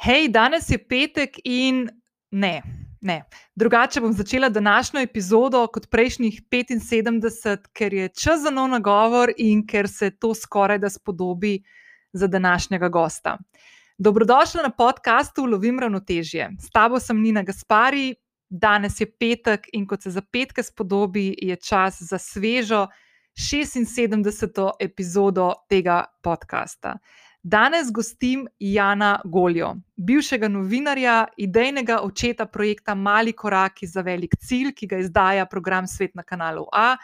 Hej, danes je petek in ne, ne. Drugače bom začela današnjo epizodo kot prejšnjih 75, ker je čas za nov nagovor in ker se to skoraj da spodobi za današnjega gosta. Dobrodošla na podkastu Lovim ravnotežje. S tabo sem Nina Gaspari, danes je petek in kot se za petke spodobi, je čas za svežo 76. epizodo tega podcasta. Danes gostim Jana Goljo, bivšega novinarja, idejnega očeta projekta Mali koraki za velik cilj, ki ga izdaja program Svet na kanalu A,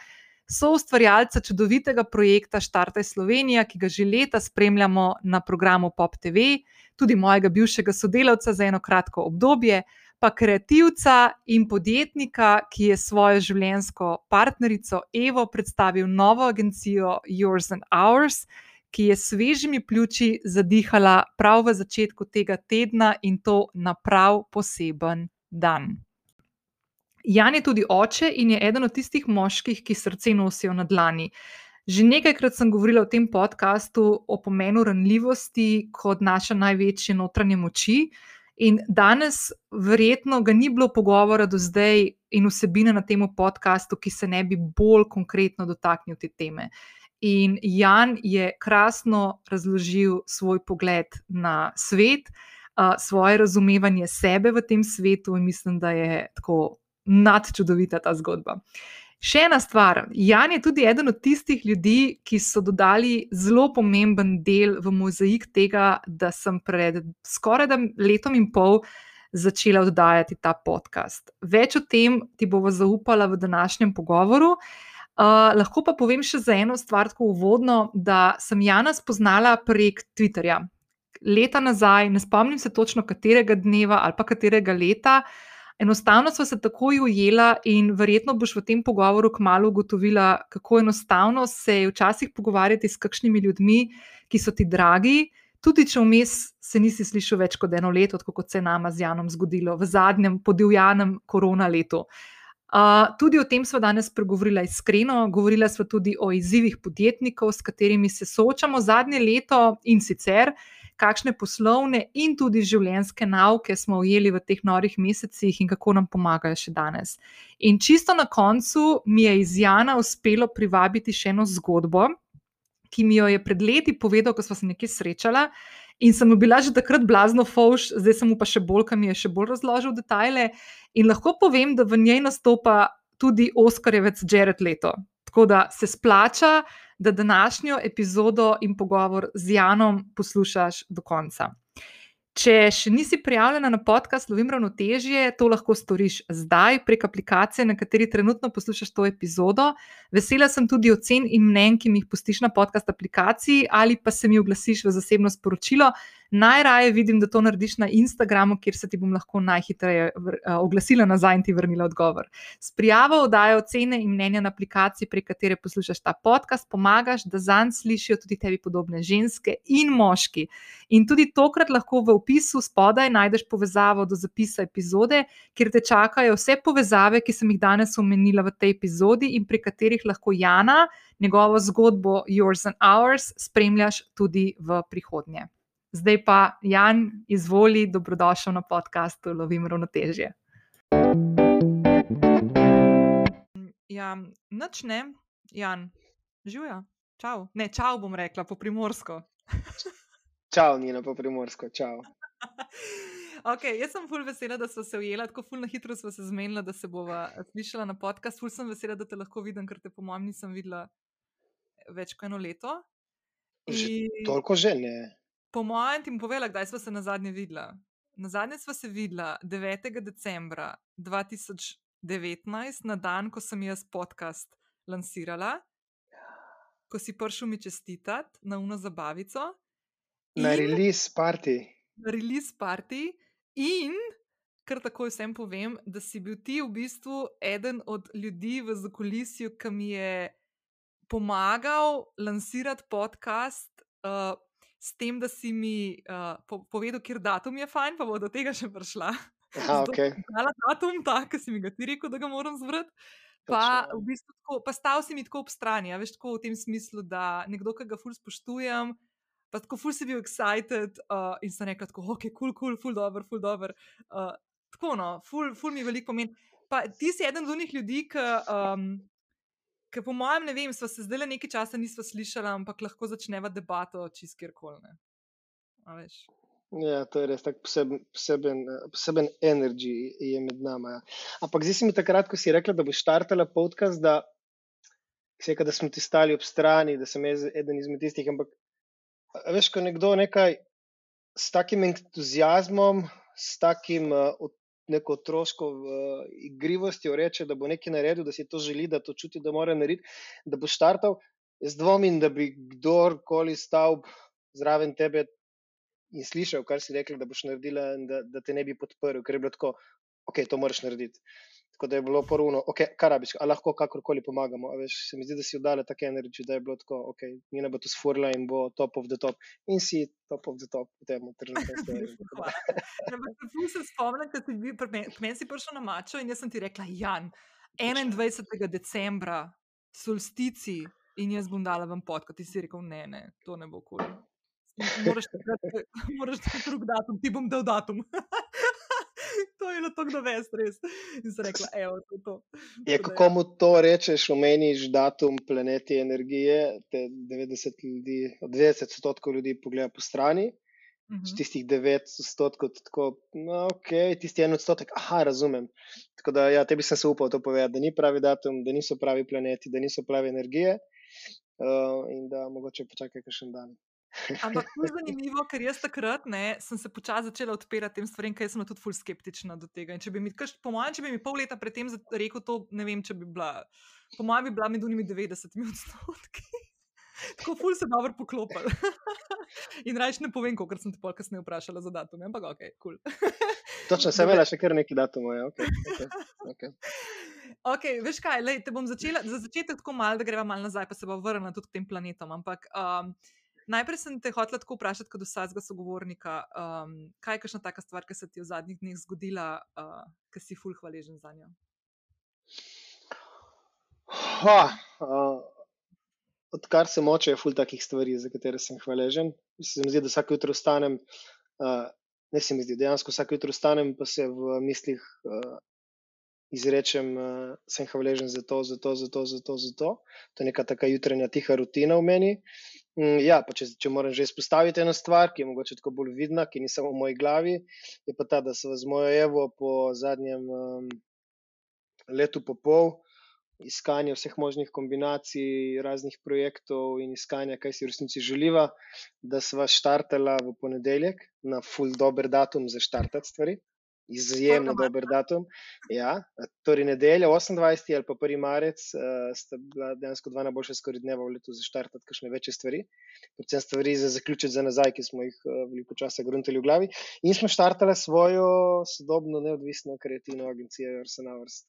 so ustvarjalca čudovitega projekta Štartaj Slovenija, ki ga že leta spremljamo na programu Pop TV, tudi mojega bivšega sodelavca za eno kratko obdobje, pa kreativca in podjetnika, ki je svojo življenjsko partnerico Evo predstavil novo agencijo Yours and Ours ki je svežimi pljuči zadihala prav v začetku tega tedna in to na prav poseben dan. Jan je tudi oče in je eden od tistih moških, ki srce nosijo na dlani. Že nekajkrat sem govorila v tem podkastu o pomenu ranljivosti kot naše največje notranje moči, in danes, verjetno, ga ni bilo pogovora do zdaj in vsebine na tem podkastu, ki se ne bi bolj konkretno dotaknil te teme. In Jan je krasno razložil svoj pogled na svet, svoje razumevanje sebe v tem svetu, in mislim, da je tako nadčudovita ta zgodba. Še ena stvar. Jan je tudi eden od tistih ljudi, ki so dodali zelo pomemben del v mozaik tega, da sem pred skoraj letom in pol začela oddajati ta podcast. Več o tem ti bomo zaupala v današnjem pogovoru. Uh, lahko pa povem še za eno stvar, tako uvodno, da sem Jana spoznala prek Twitterja. Leta nazaj, ne spomnim se točno katerega dneva ali pa katerega leta, enostavno smo se takoj ujela in verjetno boš v tem pogovoru kmalo ugotovila, kako enostavno se je včasih pogovarjati s kakšnimi ljudmi, ki so ti dragi, tudi če vmes se nisi slišal več kot eno leto, kot se je nama z Janom zgodilo v zadnjem podivjanem korona letu. Uh, tudi o tem smo danes pregovorili iskreno, govorili smo tudi o izzivih podjetnikov, s katerimi se soočamo zadnje leto in sicer. Kakšne poslovne in tudi življenjske nauke smo ujeli v teh norih mesecih, in kako nam pomagajo še danes. In čisto na koncu mi je iz Jana uspelo privabiti še eno zgodbo, ki mi jo je pred leti povedal, ko smo se nekaj srečali, In sem bila že takrat blazno fauš, zdaj sem pa še bolj, kam je še bolj razložil detajle. In lahko povem, da v njej nastopa tudi Oskarjevec Jared Leto. Tako da se splača, da današnjo epizodo in pogovor z Janom poslušaš do konca. Če še nisi prijavljena na podcast Lovim ravnotežje, to lahko storiš zdaj prek aplikacije, na kateri trenutno poslušaš to epizodo. Vesela sem tudi ocen in mnen, ki mi jih pustiš na podcast aplikaciji ali pa se mi oglasiš v zasebno sporočilo. Najraje vidim, da to narediš na Instagramu, kjer se ti bom lahko najhitreje oglasila nazaj in ti vrnila odgovor. S prijavo oddajo ocene in mnenja na aplikaciji, prek katere poslušaš ta podcast, pomagaš, da zanj slišijo tudi tebi podobne ženske in moški. In tudi tokrat lahko v opisu spodaj najdeš povezavo do zapisa epizode, kjer te čakajo vse povezave, ki sem jih danes omenila v tej epizodi in pri katerih lahko Jana, njegovo zgodbo Yours and Ours, spremljaš tudi v prihodnje. Zdaj pa, Jan, izvoli, dobrodošel na podkastu Lovim ravnotežje. Ja, noč ne, Jan, živijo, čau. Ne, čau bom rekla po primorsko. čau, Nina, po primorsko, čau. Okay, jaz sem ful vesela, da smo se ujeli, tako ful na hitro smo se zmenili, da se bova slišala na podcast. Ful sem vesela, da te lahko vidim, ker te po mojem nisem videla več kot eno leto. In... Toliko že ne. Po mojem, ti bom povedala, kdaj smo se na zadnje videla. Na zadnje smo se videla 9. decembra 2019, na dan, ko sem jaz podcast lansirala, ko si prišel mi čestitati na uno zabavico. Na release party. Na release party. In, kar takoj vsem povem, da si bil ti v bistvu eden od ljudi v zakulisju, ki mi je pomagal lansirati podcast. Uh, s tem, da si mi uh, po, povedal, kje datum je fajn, pa bo do tega še prišla. Aha, okay. Hvala, datum, ta, ki si mi ga ti rekel, da ga moram zvrati. Pa, v bistvu tako, pa stal si mi tako ob strani, veš, tako v tem smislu, da nekdo, ki ga ful spoštujem, Pa tako ful si bil excited uh, in sem rekel, tako, ok, kul, cool, kul, cool, ful dobr, ful dobr. Uh, tako no, ful, ful mi veliko pomeni. Pa ti si eden od unih ljudi, ki, um, ki po mojem, ne vem, smo se zdaj le nekaj časa nismo slišali, ampak lahko začneva debato čist kjerkoli. Ja, to je res tako poseben, poseben, poseben energy je med nami. Ja. Ampak zdaj si mi takrat, ko si rekla, da boš štartala podcast, da, rekel, da smo ti stali ob strani, da sem jaz eden izmed tistih. Ampak veš, ko nekdo nekaj s takim entuzijazmom, s takim uh, neko otroško uh, igrivostjo reče, da bo nekaj naredil, da si to želi, da to čuti, da mora narediti, da bo štartal. Jaz dvomim, da bi kdorkoli stal zraven tebe in slišal, kar si rekel, da boš naredila, da, da te ne bi podprl, ker je bilo tako, ok, to moraš narediti. Tako da je bilo poruno, okay, kar rabiš, ali lahko kakorkoli pomagamo. Veš, se mi zdi, da si oddala tako energijo, da je bilo tako, ok, ne bo to sfurla in bo top of the top. In si top of the top v tem trenutku. Zelo se spomnim, da si bil, k meni prišel na mačo in jaz sem ti rekla, Jan, 21. decembra, solstici in jaz bom dala vam pot, kot ti si rekel, ne, ne, to ne bo kul. Moraš ti drug datum, ti bom dal datum. to je bilo tako dovest, res. In sem rekla, evo, to je to. Je, kako mu to rečeš, omeniš datum planeti energije, te 90 ljudi, 90 odstotkov ljudi pogleda po strani. Uh -huh. Tistih 9 odstotkov, tako, no, ok, tisti en odstotek, aha, razumem. Tako da, ja, tebi sem se upal to povedati, da ni pravi datum, da niso pravi planeti, da niso pravi energije uh, in da mogoče počakaj še en dan. Ampak to je zanimivo, ker jaz takrat ne, sem se počasi začela odpirati tem stvarem, ker sem tudi ful skeptična do tega. In če bi mi, kaž, po mojem, če bi mi pol leta predtem rekel to, ne vem, če bi bila, po mojem, bi bila med unimi 90 odstotki. Tako ful se dobro poklopil. In rajš ne povem, ker sem te pol kasneje vprašala za datum, ampak ok, kul. Cool. Točno, sem imela še kar neki datum, ja, ok. okay, okay. Ok, veš kaj, lej, te bom začela, za začetek tako malo, da greva malo nazaj, pa se bo vrnila tudi k tem planetom. Ampak um, Najprej sem te hotel tako vprašati, kot vsakega sogovornika, um, kaj je kakšna taka stvar, ki se ti je v zadnjih dneh zgodila, uh, ki si ful hvaležen za njo? Ha, uh, odkar se moče, je ful takih stvari, za katere sem hvaležen. Se mi zdi, da vsake jutro vstanem, uh, ne se mi zdi, dejansko vsake jutro vstanem, pa se v mislih uh, izrečem, uh, sem hvaležen za to, za to, za to, za to, za to. To je neka taka jutranja tiha rutina v meni. Mm, ja, če, če moram že izpostaviti eno stvar, ki je mogoče tako bolj vidna, ki ni samo v moji glavi, je pa ta, da sem z mojo Evo po zadnjem um, letu in pol iskanja vseh možnih kombinacij, raznih projektov in iskanja, kaj si v resnici želiva, da sva štartala v ponedeljek na full dober datum za štartati stvari izjemno dober datum. Ja, torej, nedelja, 28. ali pa 1. marec, uh, sta bila dejansko dva najboljša skoraj dneva v letu za štartati kakšne večje stvari, predvsem stvari za zaključiti za nazaj, ki smo jih uh, veliko časa gruntali v glavi. In smo štartali svojo sodobno, neodvisno, kreativno agencijo Jorsen Hours.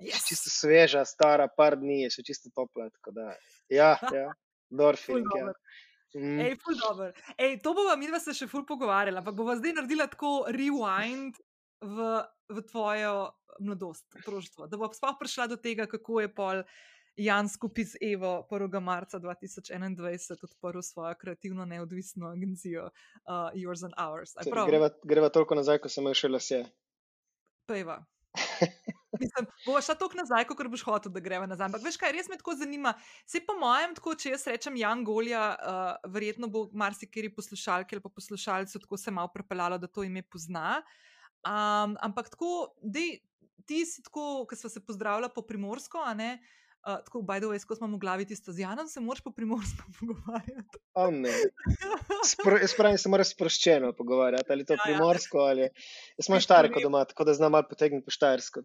Yes. Čisto sveža, stara, par dni je še čisto topla. Da, ja, ja, Dorfing. Ja. Mm. Ej, Ej, to bomo mi dva se še ful pogovarjali, ampak bomo zdaj naredili tako rewind v, v tvojo mladost, otroštvo. Da bo sploh prišla do tega, kako je pol Jan skupaj z Evo 1. marca 2021 odprl svojo kreativno neodvisno agencijo uh, Yours and Ours. Greva, greva toliko nazaj, ko sem še lase. Pejva. Mislim, bo šla tako nazaj, kot boš hotel, da greva nazaj. Ampak veš kaj, res me tako zanima. Se po mojem, tako, če jaz rečem Jan Golja, uh, verjetno bo marsikeri poslušalki ali pa poslušalci tako se malo prepeljalo, da to ime pozna. Um, ampak tako, dej, ti si tako, ki smo se pozdravljali po primorsko, a ne? Uh, Uh, tako, by the way, ko smo v glavi tisto z Janom, se moraš po primorsko pogovarjati. Oh, Spro, jaz pravim, se moraš sproščeno pogovarjati, ali to ja, ja. primorsko ja. ali. Jaz sem štarko doma, tako da znam malo potegniti po štajersko.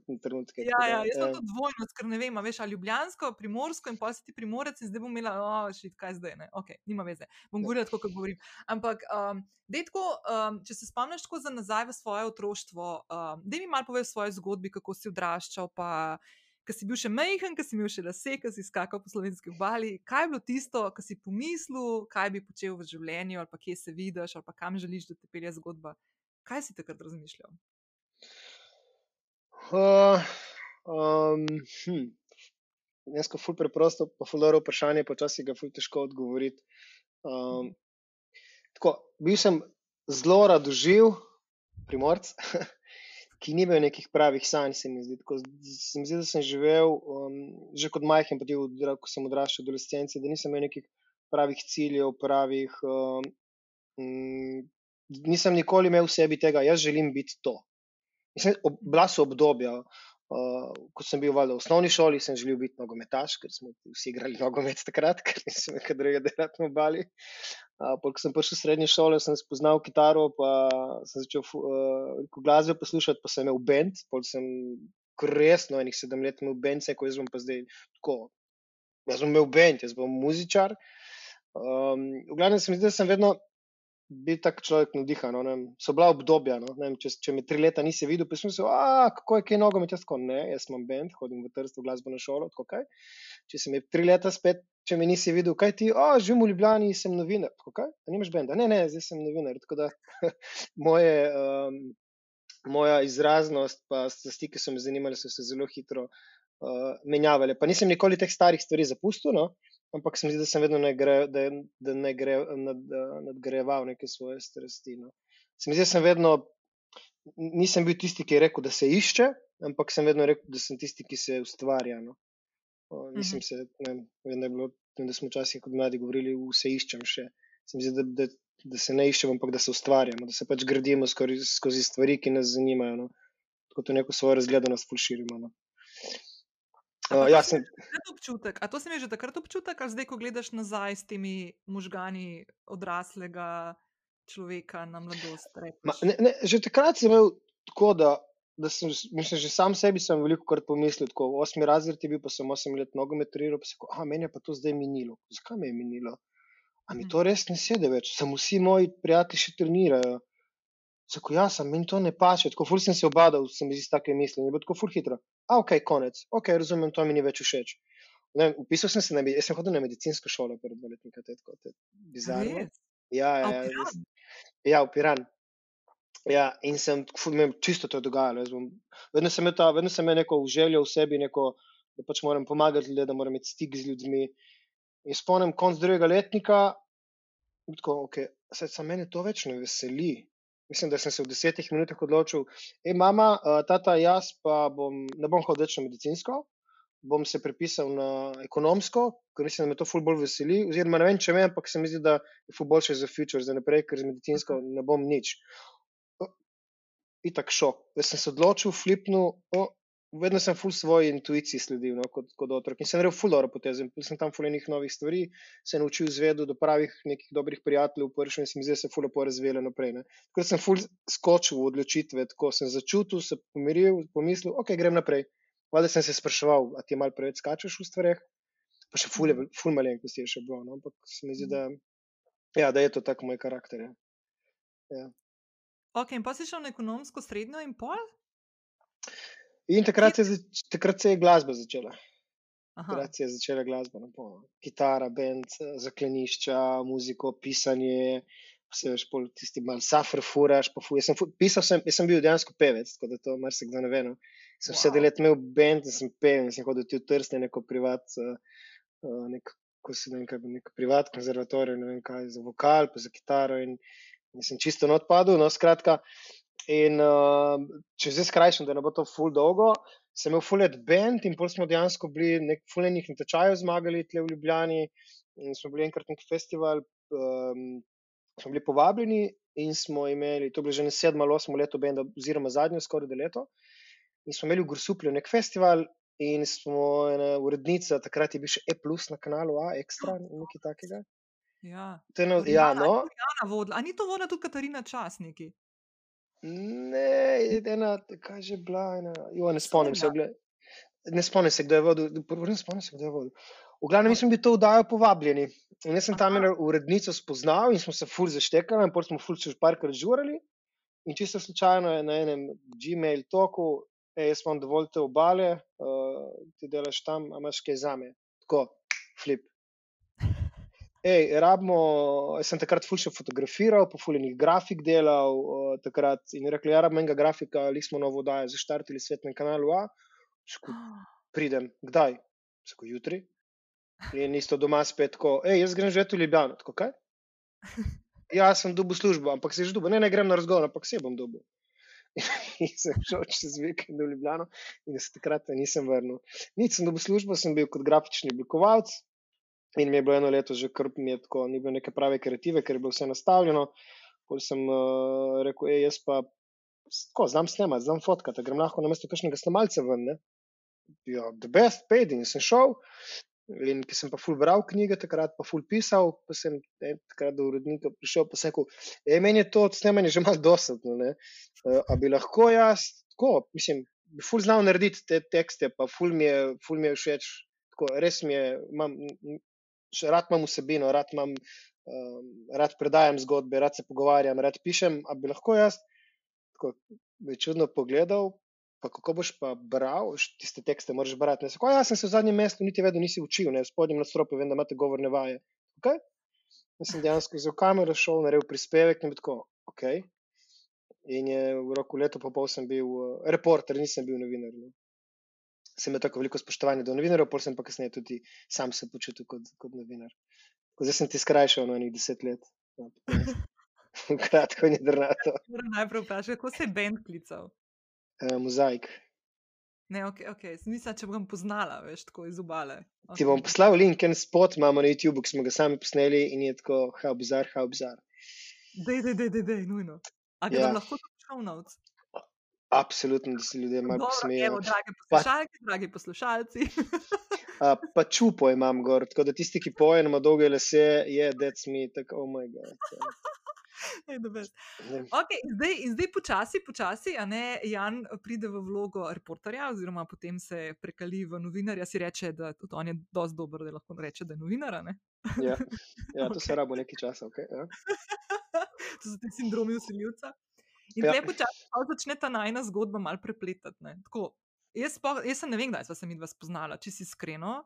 Ja, ja, jaz sem to dvojno, ker ne vem, veš, ali ljubljansko, primorsko in pa si ti primorec in zdaj bom imela, oh, šit, kaj zdaj, ne, ok, nima veze, bom ja. govorila tako, kot govorim. Ampak, um, detko, um, če se spomniš tako za nazaj v svoje otroštvo, um, da mi malo poveš svoje zgodbi, kako si odraščal, pa ki si bil še majhen, ki si imel še lase, ki si skakal po slovenski obali. Kaj je bilo tisto, kar si pomislil, kaj bi počel v življenju, ali pa kje se vidiš, ali pa kam želiš, da te pelje zgodba? Kaj si takrat razmišljal? Uh, um, hm. Jaz, ko ful preprosto, pa ful dobro vprašanje, počasi ga ful težko odgovoriti. Um, tako, bil sem zelo radoživ, primorc, ki ni imel nekih pravih sanj, se mi zdi. Tako, se mi zdi, da sem živel um, že kot majhen, potem, ko sem odraščal v adolescenci, da nisem imel nekih pravih ciljev, pravih. Um, nisem nikoli imel v sebi tega, jaz želim biti to. Mislim, ob, bila so obdobja, Uh, ko sem bil v osnovni šoli, sem želel biti nogometaš, ker smo vsi igrali nogomet takrat, ker nisem več drugega delati v Bali. Uh, ko sem prišel v srednjo šolo, sem spoznal kitaro, pa sem začel uh, glasbe poslušati, pa sem imel bend. Sem resno, enih sedem let imel bend, ko jaz bom pa zdaj tako. Jaz bom imel bend, jaz bom muzičar. Um, v glavnem se mi zdi, da sem vedno biti tak človek navdihan. No, so bila obdobja, no, vem, če, če me tri leta nisi videl, pa sem se, kako je kaj nogomet, jaz tako ne, jaz imam bend, hodim v trstvo glasbeno šolo, tako kaj. Če si me tri leta spet, če me nisi videl, kaj ti, o, živim v Ljubljani, sem novinar, tako kaj, a nimaš benda, ne, ne, zdaj sem novinar, tako da moje, um, moja izraznost, pa ki so me zanimale, so se zelo hitro uh, menjavale. Pa nisem nikoli teh starih stvari zapustil, no, ampak se mi zdi, da sem vedno nadgrajeval da, da nad, nadgrajeval neke svoje strasti. No. Se mi zdi, da sem vedno, nisem bil tisti, ki je rekel, da se išče, ampak sem vedno rekel, da sem tisti, ki se ustvarja. No. O, nisem mhm. se, ne vem, da, bilo, da smo včasih kot mladi govorili, vse iščem še. Se mi zdi, da, da, da se ne iščemo, ampak da se ustvarjamo, da se pač gradimo skozi, skozi stvari, ki nas zanimajo. No. Tako to neko svojo razgledanost fulširimo. No. Uh, ja, sem... občutek, a to si mi že takrat občutek, ali zdaj, ko gledaš nazaj s temi možgani odraslega človeka na mladost? Ma, ne, ne, že takrat sem imel tako, da, da sem mislim, že sam sebi veliko krat pomislil. Tako, osmi razred je bil, pa sem osem let nogomet treniral, pa se rekel, meni je pa to zdaj minilo. Zakaj me je minilo? A mi to res ne sedi več, samo vsi moji prijatelji še trenirajo. Tako jaz sem, meni to ne paše, tako ful sem se obadal, sem iz take misli, ne bo tako ful hitro. A, ok, konec, ok, razumem, to mi ni več všeč. Ne, upisal sem se na, jaz sem hodil na medicinsko šolo pred dve leti, te tako, te bizarno. Ja, ja, ja, ja, v Piran. Ja, in sem, ful, me čisto to dogajalo. Bom, vedno sem imel ta, vedno sem imel neko željo v sebi, neko, da pač moram pomagati ljudem, da moram imeti stik z ljudmi. In spomnim konc drugega letnika, tako, ok, se meni to več ne veseli mislim, da sem se v desetih minutah odločil, hej, mama, tata, jaz pa bom, ne bom hodil več na medicinsko, bom se prepisal na ekonomsko, ker mislim, da me to ful bolj veseli. Oziroma, ne vem, če me, ampak se mi zdi, da je ful boljše za future, za naprej, ker z medicinsko ne bom nič. Itak šok. Jaz sem se odločil, flipnil, oh, vedno sem full svoji intuiciji sledil, no, kot, kot otrok. In sem naredil full dobro poteze. Sem tam full enih novih stvari, se naučil zvedu do pravih nekih dobrih prijateljev, prvič in se mi zdi, da se full lepo razvijalo naprej. Ne. Tako sem full skočil v odločitve, tako sem začutil, se pomiril, pomislil, ok, grem naprej. Vada sem se spraševal, a ti mal preveč skačeš v stvareh, pa še full, full malenkosti je še bilo, no, ampak se mi zdi, da, ja, da je to tako moj karakter. Ja. Ja. Ok, in pa si šel na ekonomsko srednjo in pol? In takrat se, takrat se je glasba začela. Takrat se je začela glasba, no, kitara, bend, zaklenišča, muziko, pisanje. Vse veš, pol tisti mal safr, furaš, pa fuj. Jaz sem, pisal sem, jaz sem bil dejansko pevec, tako da to marsikdo ne ve. No. Sem wow. vse let imel bend in sem pevec, sem hodil tudi v Trste, neko privat, uh, nek, ko si ne vem kaj, neko privat konzervatorij, ne vem kaj, za vokal, pa za kitaro in, in sem čisto odpadel. No, skratka, In uh, če zdaj skrajšam, da ne bo to ful dolgo, sem imel full let band in pol smo dejansko bili nek fullenih natečajev zmagali tle v Ljubljani in smo bili enkrat nek festival, um, smo bili povabljeni in smo imeli, to je bilo že ne sedmo ali osmo leto benda, oziroma zadnjo skoraj leto, in smo imeli v Grusuplju nek festival in smo ena urednica, takrat je bil še E plus na kanalu A, ekstra, nekaj takega. Ja, no, ja no. A ni to vodila tudi Katarina Časniki? Ne, ena, kaj že bila, ena, jo, ne spomnim se, bile, ne spomnim se, kdo je vodil, prvo ne spomnim se, kdo je vodil. V glavnem, mi smo bili to vdajo povabljeni. In jaz sem tam eno urednico spoznal in smo se ful zaštekali, in potem smo ful še parkrat žurali. In čisto slučajno je na enem Gmail toku, e, jaz imam dovolj te obale, uh, ti delaš tam, a imaš kaj zame. Tako, flip. Ej, rabimo, jaz sem takrat fulš fotografiral, po fuljenih grafik delal uh, takrat in rekel, ja, rabimo enega grafika, ali smo novo dajo, zaštartili svet na kanalu A. Ško, pridem, kdaj? Sko jutri. In isto doma spet, ko, ej, jaz grem že v Ljubljano, tako kaj? Ja, sem dobil službo, ampak se že dobil. Ne, ne grem na razgovor, ampak se bom dobil. in sem šel čez vikend v Ljubljano in se takrat nisem vrnil. Nič sem dobil službo, sem bil kot grafični oblikovalec in mi je bilo eno leto že kar mi je tako, ni bilo neke prave kreative, ker je bilo vse nastavljeno. Potem sem uh, rekel, ej, jaz pa tako, znam snemati, znam fotkati, grem lahko na mesto kakšnega snemalca ven. Ne? Ja, the best paid in sem šel. In ki sem pa ful bral knjige, takrat pa ful pisal, pa sem ne, takrat do urednika prišel, sem rekel, e, meni je to snemanje že malo dosadno, ne. Uh, a bi lahko jaz, tako, mislim, bi ful znal narediti te tekste, pa ful mi je, ful mi je všeč, tako, res mi je, imam, rad imam vsebino, rad imam, um, rad predajam zgodbe, rad se pogovarjam, rad pišem, a bi lahko jaz, tako, bi čudno pogledal, pa kako boš pa bral tiste tekste, moraš brati. Ne, tako, ja, sem se v zadnjem mestu niti vedno nisi učil, ne, v spodnjem nastropu vem, da imate govorne vaje. Okay? Jaz sem dejansko vzel kamero, šel, naredil prispevek in tako, ok. In je v roku leto pa pol sem bil uh, reporter, nisem bil novinar. Ne. Sem imel tako veliko spoštovanja do novinarjev, pol sem pa kasneje tudi sam se počutil kot, kot novinar. Zdaj sem ti skrajšal na nekaj deset let. Kratko in drnato. Najprej vprašaj, kako se je Ben klical? uh, mozaik. Ne, ok, okay. mislim, če bom poznala, veš, tako iz obale. Okay. Ti bom poslal link, en spot imamo na YouTubu, ki smo ga sami posneli in je tako, how bizar, how bizar. Dej, dej, dej, dej, dej nujno. A ga ja. lahko show notes? Absolutno, da se ljudje malo posmejejo. Dragi poslušalci, pa, dragi poslušalci. a, pa čupo imam gor, tako da tisti, ki pojem, ima dolge lase, je, that's me, tako, oh moj bog. Okay, zdaj, zdaj počasi, počasi, a ne Jan pride v vlogo reporterja, oziroma potem se prekali v novinarja. Si reče, da tudi on je dosti dober, da lahko reče, da je novinar. Ja, ja, to okay. se rabo nekaj časa. Okay, ja. to so ti sindromi usiljivca. In ja. zdaj počasi začne ta najna zgodba mal prepletati. Jaz, jaz sem ne vem, kdaj sem se mi dva spoznala, če si iskreno.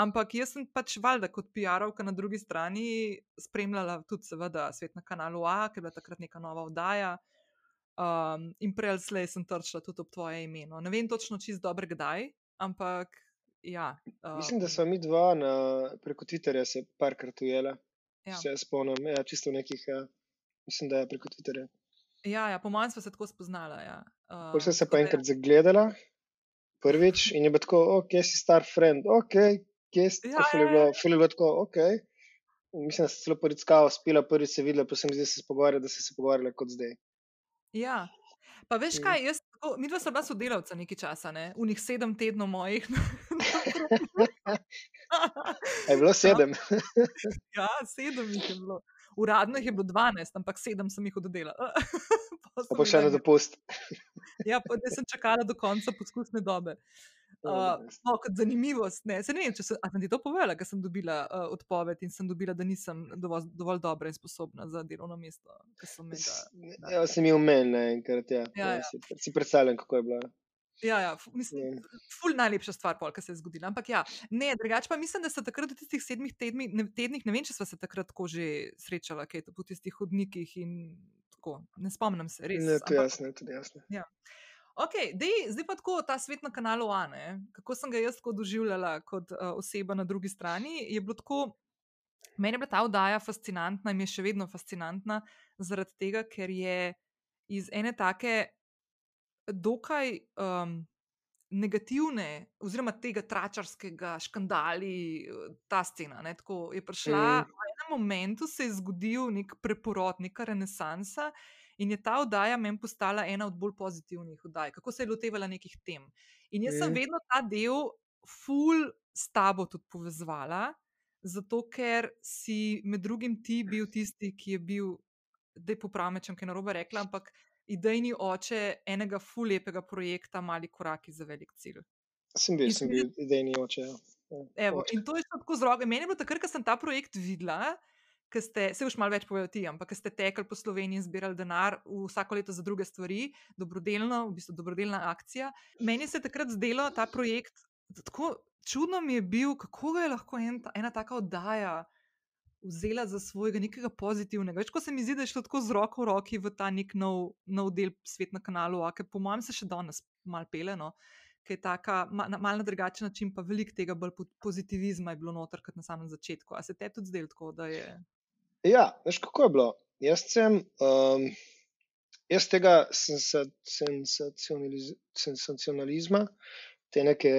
Ampak jaz sem pač valjda kot PR-ovka na drugi strani spremljala tudi, seveda, svet na kanalu A, ker je bila takrat neka nova oddaja. Um, in prej ali slej sem trčila tudi ob tvoje ime. No. Ne vem točno čist dobro, kdaj, ampak ja. Um, Mislim, da smo mi dva na, preko Twitterja se parkrat ujela. Ja. Se spomnim, ja, čisto nekih, ja. mislim, da je preko Twitterja. Ja, ja po mojem smo se tako spoznala. Ja. Uh, Potem sem se pa enkrat ja. zagledala, prvič, in je bilo tako, ok, si star friend, ok kje ste, ja, ful je bilo, ful je bilo tako, ok. Mislim, da ste celo poriskali, spila prvi se videla, pa sem zdaj se pogovarjala, da ste se pogovarjali kot zdaj. Ja. Pa veš kaj, jaz, tako, mi dva sva bila sodelavca nekaj časa, ne? unih sedem tednov mojih. je bilo sedem. ja, sedem jih je bilo. Uradno jih je bilo dvanajst, ampak sedem sem jih oddelala. pa pa še na dopust. ja, pa da sem čakala do konca poskusne dobe. Uh, no, kot zanimivost. Ne. Se ne vem, če sem, sem ti to povedala, ker sem dobila uh, odpoved in sem dobila, da nisem dovolj, dovolj dobra in sposobna za delovno mesto. Ja, sem jim omenila enkrat. Ja. Ja, ja. Si, si predstavljam, kako je bilo. Ja, ja, mislim, je ful najlepša stvar, pol, ki se je zgodila. Ampak ja, ne, drugače pa mislim, da se takrat v tistih sedmih tednih, ne, tednih, ne vem, če smo se takrat tako že srečala, kaj je to po tistih hodnikih in tako. Ne spomnim se, res. Ne, to je jasno, je jasno. Ja. Okay, dej, zdaj pa tako ta svet na kanalu Ane, kako sem ga jaz doživljala kot uh, oseba na drugi strani. Je bilo tako, meni je bila ta oddaja fascinantna in je še vedno fascinantna, zaradi tega, ker je iz ene take dokaj um, negativne, oziroma tega tračarskega škandala, ta scena. Ne, tako je prišla, mm. v enem momentu se je zgodil nek preporod, neka renesansa. In je ta oddaja meni postala ena od bolj pozitivnih oddaj, kako se je lotevala nekih tem. In jaz sem vedno ta del, ful, s tabo tudi povezvala, zato ker si med drugim ti bil tisti, ki je bil, da je popravljam, če je narobe rekla, ampak idejni oče enega ful lepega projekta, mali koraki za velik cilj. Sem bil, sem bil idejni oče. Ja. Evo, in to je tako z roke. Meni je bilo takrat, ko sem ta projekt videla ki ste, se už malo več povedali, ti, ampak ste tekli po Sloveniji in zbirali denar vsako leto za druge stvari, dobrodelno, v bistvu dobrodelna akcija. Meni se je takrat zdelo ta projekt tako čudno, mi je bil, kako je lahko en, ena taka oddaja. Vzela za svojega nekega pozitivnega. Več, ko se mi zdi, da je šlo tako z roko v roki v ta nek nov, nov del svet na kanalu, a ki po mojem se še danes malo peleno, ki je tako mal na drugačen način, pa veliko tega bolj pozitivizma je bilo noter kot na samem začetku. A se te tudi zdelo tako, da je. Ja, veš, kako je bilo. jaz sem, um, jaz tega sensacionalizma, te neke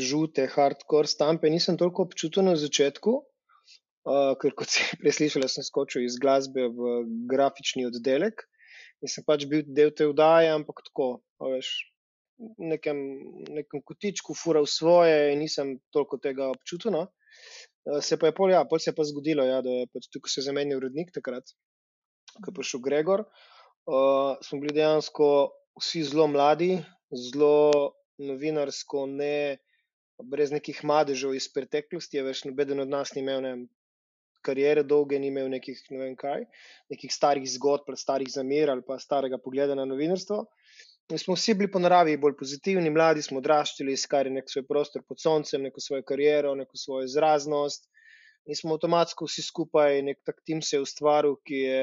žute, hardcore stampe nisem toliko občutil na začetku, uh, ker kot si preslišal, sem skočil iz glasbe v grafični oddelek in sem pač bil del te vdaje, ampak tako, veš, nekem, nekem kotičku fural svoje in nisem toliko tega občutil. No. Eh, se pa je pol, ja, pol se je pa zgodilo, ja, da je pač tukaj se zamenil urednik takrat, ko je prišel Gregor. Uh, smo bili dejansko vsi zelo mladi, zelo novinarsko, ne, brez nekih madežev iz preteklosti. Več noben od nas ni imel ne, karijere dolge, ni imel nekih, ne vem kaj, nekih starih zgodb, starih zamer ali pa starega pogleda na novinarstvo. Mi smo vsi bili po naravi bolj pozitivni, mladi smo odraščali, iskali nek svoj prostor pod soncem, neko svojo kariero, neko svojo izraznost. In smo avtomatsko vsi skupaj, nek tak tim se je ustvaril, ki je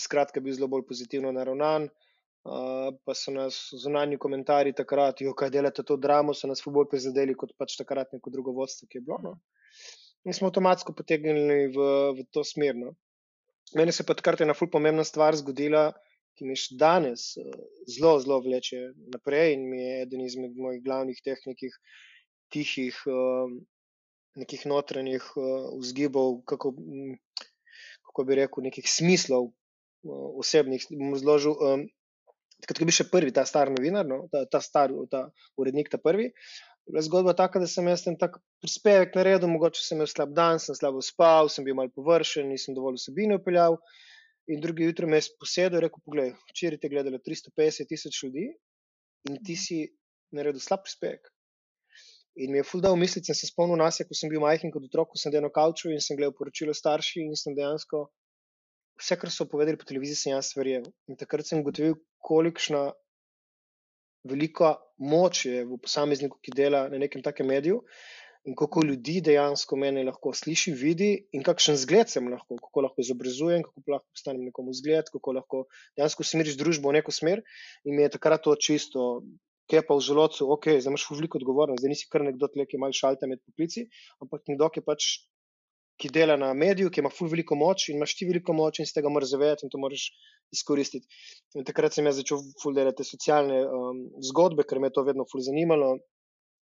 skratka bil zelo bolj pozitivno naravnan. Uh, pa so nas zunanji komentarji takrat, jo, kaj delate to dramo, so nas bolj prizadeli kot pač takrat neko drugo vodstvo, ki je bilo. No. In smo avtomatsko potegnili v, v to smer. No. Meni se pa takrat ena ful pomembna stvar zgodila ki me še danes eh, zelo, zelo vleče naprej in mi je eden izmed mojih glavnih tehnikih, tihih, eh, nekih notranjih eh, vzgibov, kako, kako bi rekel, nekih smislov osebnih. Bom zložil. Takrat, ko bi še prvi, ta star novinar, no, ta, ta star ta urednik, ta prvi, je bila zgodba taka, da sem jaz ten tak prispevek naredil, mogoče sem imel slab dan, sem slabo spal, sem bil mal površen, nisem dovolj vsebine upeljal. In drugi jutro me je posedel in rekel: Poglej, včeraj te je gledalo 350 tisoč ljudi in ti si naredil slab prispevek. In mi je ful dal misliti, sem se spomnil nas, ko sem bil majhen kot otrok, ko sem delal na kavču in sem gledal poročilo starši in sem dejansko vse, kar so povedali po televiziji, sem jaz verjel. In takrat sem ugotovil, kolikšna velika moč je v posamezniku, ki dela na nekem takem mediju in kako ljudi dejansko meni lahko sliši, vidi, in kakšen zgled sem lahko, kako lahko izobrazujem, kako lahko postanem nekomu zgled, kako lahko dejansko smeriš družbo v neko smer. In mi je takrat to čisto, ki je pa v želodcu, ok, zdaj imaš veliko odgovornost, zdaj nisi kar nekdo, ki ima šalte med poklici, ampak nekdo, ki pač. Ki dela na mediju, ki ima ful veliko moč, in imaš ti veliko moč, in se tega moraš zavedati, in to moraš izkoristiti. In takrat sem jaz začel ful delati socialne um, zgodbe, ker me je to vedno ful zanimalo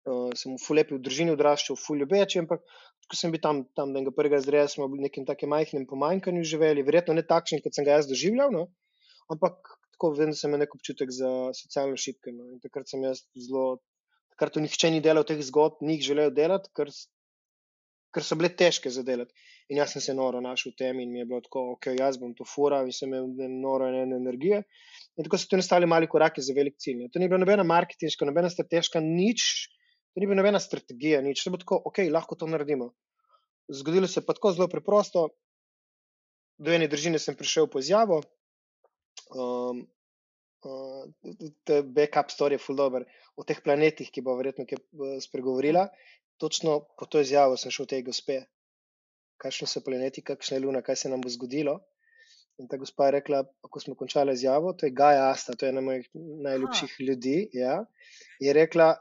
uh, sem v lepi v družini odraščal, v ljubeči, ampak ko sem bil tam, tam da ga prvega razreda, smo v nekem takem majhnem pomanjkanju živeli, verjetno ne takšen, kot sem ga jaz doživljal, no? ampak tako vedno sem imel nek občutek za socialno šibke. No? In takrat sem jaz zelo, takrat to nihče ni delal teh zgodb, ni jih želel delati, ker, ker so bile težke za delati. In jaz sem se noro našel v tem in mi je bilo tako, ok, jaz bom to fural in sem imel noro ene energije. In tako so tu nastali mali koraki za velik cilj. To ni bilo nobena marketinška, nobena strateška, nič to ni bila nobena strategija, nič, se bo tako, ok, lahko to naredimo. Zgodilo se je pa tako zelo preprosto. Do ene družine sem prišel po izjavo, um, uh, te backup story je full dobro o teh planetih, ki bo verjetno kaj uh, spregovorila. Točno po to izjavo sem šel tej gospe, kakšni so planeti, kakšna je luna, kaj se nam bo zgodilo. In ta gospa je rekla, ko smo končali izjavo, to je Gaja Asta, to je ena mojih najljubših Aha. ljudi. Ja, je rekla,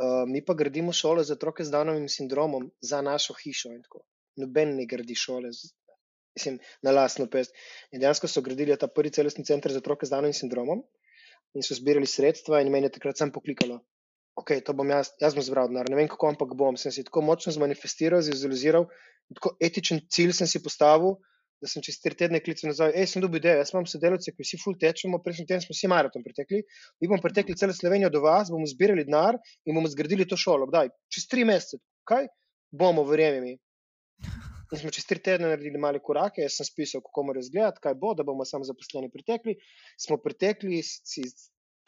Uh, mi pa gradimo šole za otroke z Danovim sindromom, za našo hišo. Noben ne gradi šole z, mislim, na lastno pest. In dejansko so gradili ta prvi celostni center za otroke z Danovim sindromom in so zbirali sredstva, in meni je takrat sem poklikalo. Ok, to bom jaz, jaz bom zbral denar, ne vem kako, ampak bom. Sem si tako močno zmanifestiral, zvizualiziral, tako etičen cilj sem si postavil, da sem čez tri tedne klical nazaj, hej, sem dobil idejo, jaz imam sodelavce, ki vsi ful tečemo, prejšnji teden smo vsi maraton pretekli, mi bomo pretekli celo Slovenijo do vas, bomo zbirali denar in bomo zgradili to šolo. Kdaj? Čez tri mesece, kaj? Bomo, verjemi mi. In smo čez tri tedne naredili male korake, jaz sem spisal, kako mora izgledati, kaj bo, da bomo samo zaposleni pretekli. Smo pretekli, si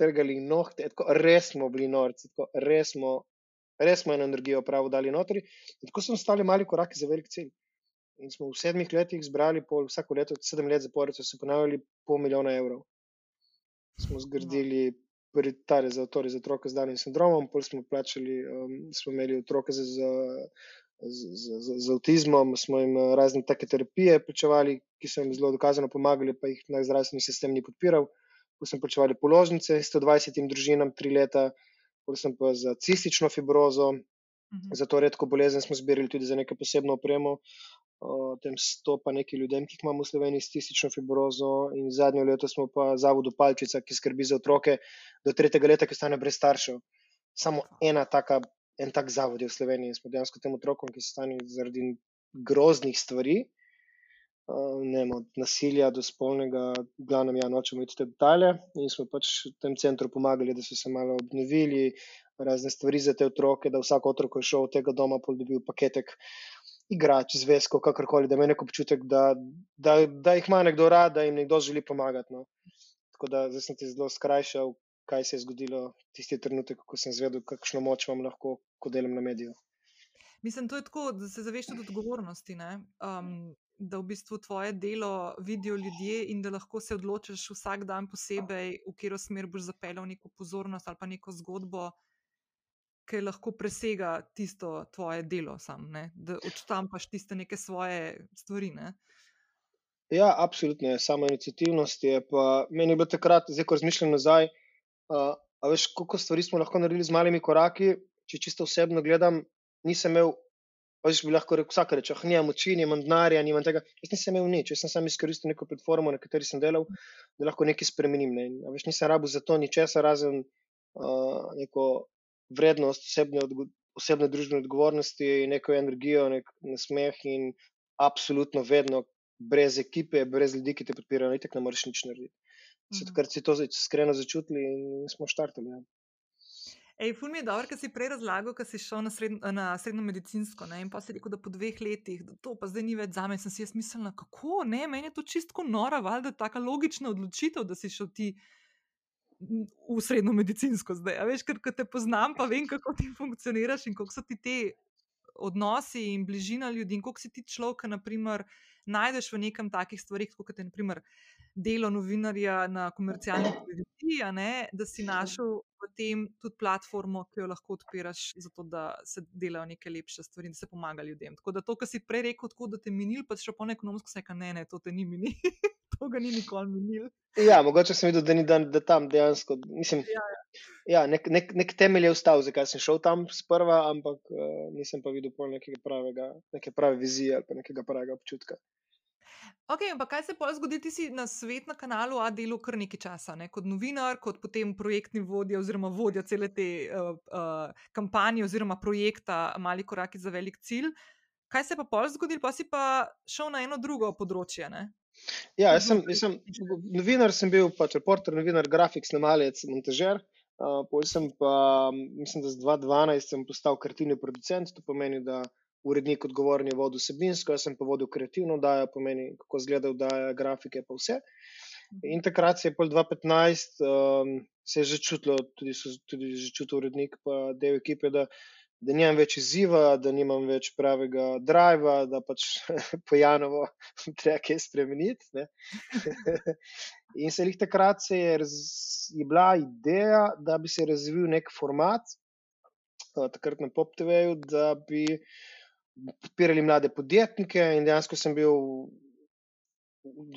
trgali nohte, tako res smo bili norci, tako res smo, res smo eno energijo pravo dali notri. In tako smo stali mali korake za velik cilj. In smo v sedmih letih zbrali, pol, vsako leto, sedem let zapored, so se ponavljali pol milijona evrov. Smo zgradili prvi tare za otroke, za otroke z danim sindromom, pol smo plačali, um, smo imeli otroke z, z, z, z, z avtizmom, smo jim uh, razne take terapije plačevali, ki so jim zelo dokazano pomagali, pa jih naš zdravstveni sistem ni podpiral. Pol smo plačevali položnice 120 družinam tri leta, pol sem pa za cistično fibrozo. -hmm. Za to redko bolezen smo zbirali tudi za neko posebno opremo. o tem stopa nekaj ljudem, ki jih imamo v Sloveniji s cistično fibrozo in zadnjo leto smo pa zavodu Palčica, ki skrbi za otroke do tretjega leta, ki ostane brez staršev. Samo ena taka, en tak zavod je v Sloveniji in smo dejansko tem otrokom, ki so stani zaradi groznih stvari, ne vem, od nasilja do spolnega, v glavnem ja, nočemo iti te detalje in smo pač v tem centru pomagali, da so se malo obnovili, razne stvari za te otroke, da vsak otrok, ko je šel od tega doma, dobil paketek igrač, zvezko, kakorkoli, da ima nek občutek, da, da, da jih ima nekdo rad, da jim nekdo želi pomagati. No. Tako da zdaj sem ti zelo skrajšal, kaj se je zgodilo tisti trenutek, ko sem zvedel, kakšno moč imam lahko, ko delam na mediju. Mislim, to je tako, da se zaveš tudi odgovornosti. Um, da v bistvu tvoje delo vidijo ljudje in da lahko se odločiš vsak dan posebej, v katero smer boš zapeljal neko pozornost ali pa neko zgodbo, ki lahko presega tisto tvoje delo, sam, da odštampaš tiste neke svoje stvari. Ne? Ja, absolutno. Samo inicijativnost je. Pa, meni je bilo takrat, zdaj ko razmišljam nazaj, uh, veš, koliko stvari smo lahko naredili z malimi koraki. Če čisto osebno gledam, nisem imel, veš, bi lahko rekel, vsak reče, ah, nimam moči, nimam denarja, nimam tega. Jaz nisem imel nič, jaz sem samo izkoristil neko platformo, na kateri sem delal, da lahko nekaj spremenim. Ne. A veš, nisem rabil za to ničesar razen uh, neko vrednost osebne, osebne družbene odgovornosti, neko energijo, nek nasmeh in absolutno vedno brez ekipe, brez ljudi, ki te podpirajo, itek ne moreš nič narediti. Mhm. Takrat si to iskreno začutili in smo štartali. Ja. Ej, ful mi je dobro, ker si prej razlagal, ker si šel na, sred, na srednjo medicinsko ne? in pa si rekel, da po dveh letih, da to pa zdaj ni več za me. Sem si jaz mislila, kako ne, meni je to čistko nora, valjda taka logična odločitev, da si šel ti v srednjo medicinsko zdaj. A veš, ker te poznam, pa vem, kako ti funkcioniraš in kako so ti te odnosi in bližina ljudi in kako si ti človek, naprimer najdeš v nekem takih stvarih, kot je naprimer delo novinarja na komercialni televiziji, da si našel v tem tudi platformo, ki jo lahko odpiraš, zato da se delajo neke lepše stvari in da se pomaga ljudem. Tako da to, kar si prej rekel, tako da te minil, pa še po nekonomsko se reka, ne, ne, to te ni minil. to ga ni nikoli minil. Ja, mogoče sem videl, da ni dan, da tam dejansko. Mislim, ja, ja. Ja, nek, nek, nek temelj je vstal, zakaj sem šel tam sprva, ampak uh, nisem pa videl nekega pravega, neke prave vizije ali nekega pravega občutka. Ok, ampak kaj se pa zgodi, ti si na svet na kanalu A delo kar nekaj časa, ne? kot novinar, kot potem projektni vodja oziroma vodja cele te uh, uh, kampanje oziroma projekta Mali koraki za velik cilj. Kaj se pa pol zgodil, pa si pa šel na eno drugo področje? Ne? Ja, jaz sem, jaz sem novinar, sem bil pač reporter, novinar, grafik, snemalec, montažer. Uh, Potem sem pa, mislim, da z 2012 sem postal kreativni producent, to pomeni, da urednik odgovoren je vodil vsebinsko, jaz sem pa vodil kreativno oddajo, pomeni, kako izgleda oddaja, grafike, pa vse. In takrat se je pol 2015, um, se je že čutilo, tudi, tudi že čutil urednik, pa del ekipe, da, da nimam več izziva, da nimam več pravega driva, da pač pojanovo treba kaj spremeniti. In se jih takrat se je, raz, je bila ideja, da bi se razvil nek format, takrat na PopTV-ju, da bi podpirali mlade podjetnike in dejansko sem bil,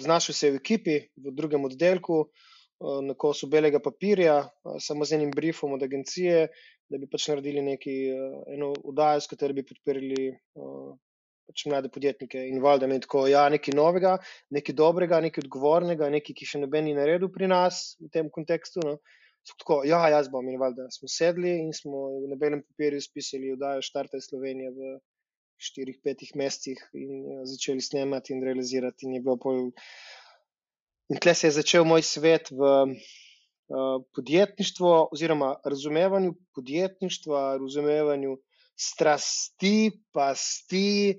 znašel se v ekipi, v drugem oddelku, eh, na kosu belega papirja, eh, samo z enim briefom od agencije, da bi pač naredili neki, eh, eno udajo, s katero bi podpirali pač mlade podjetnike in valjda mi tako, ja, nekaj novega, nekaj dobrega, nekaj odgovornega, nekaj, ki še noben ni naredil pri nas v tem kontekstu. No. Tako, ja, jaz bom in valjda smo sedli in smo na belem papirju spisali udajo Štarte Slovenije v štirih, petih mesecih in uh, začeli snemati in realizirati. In, pol... in tle se je začel moj svet v uh, podjetništvu, oziroma razumevanju podjetništva, razumevanju strasti, pasti.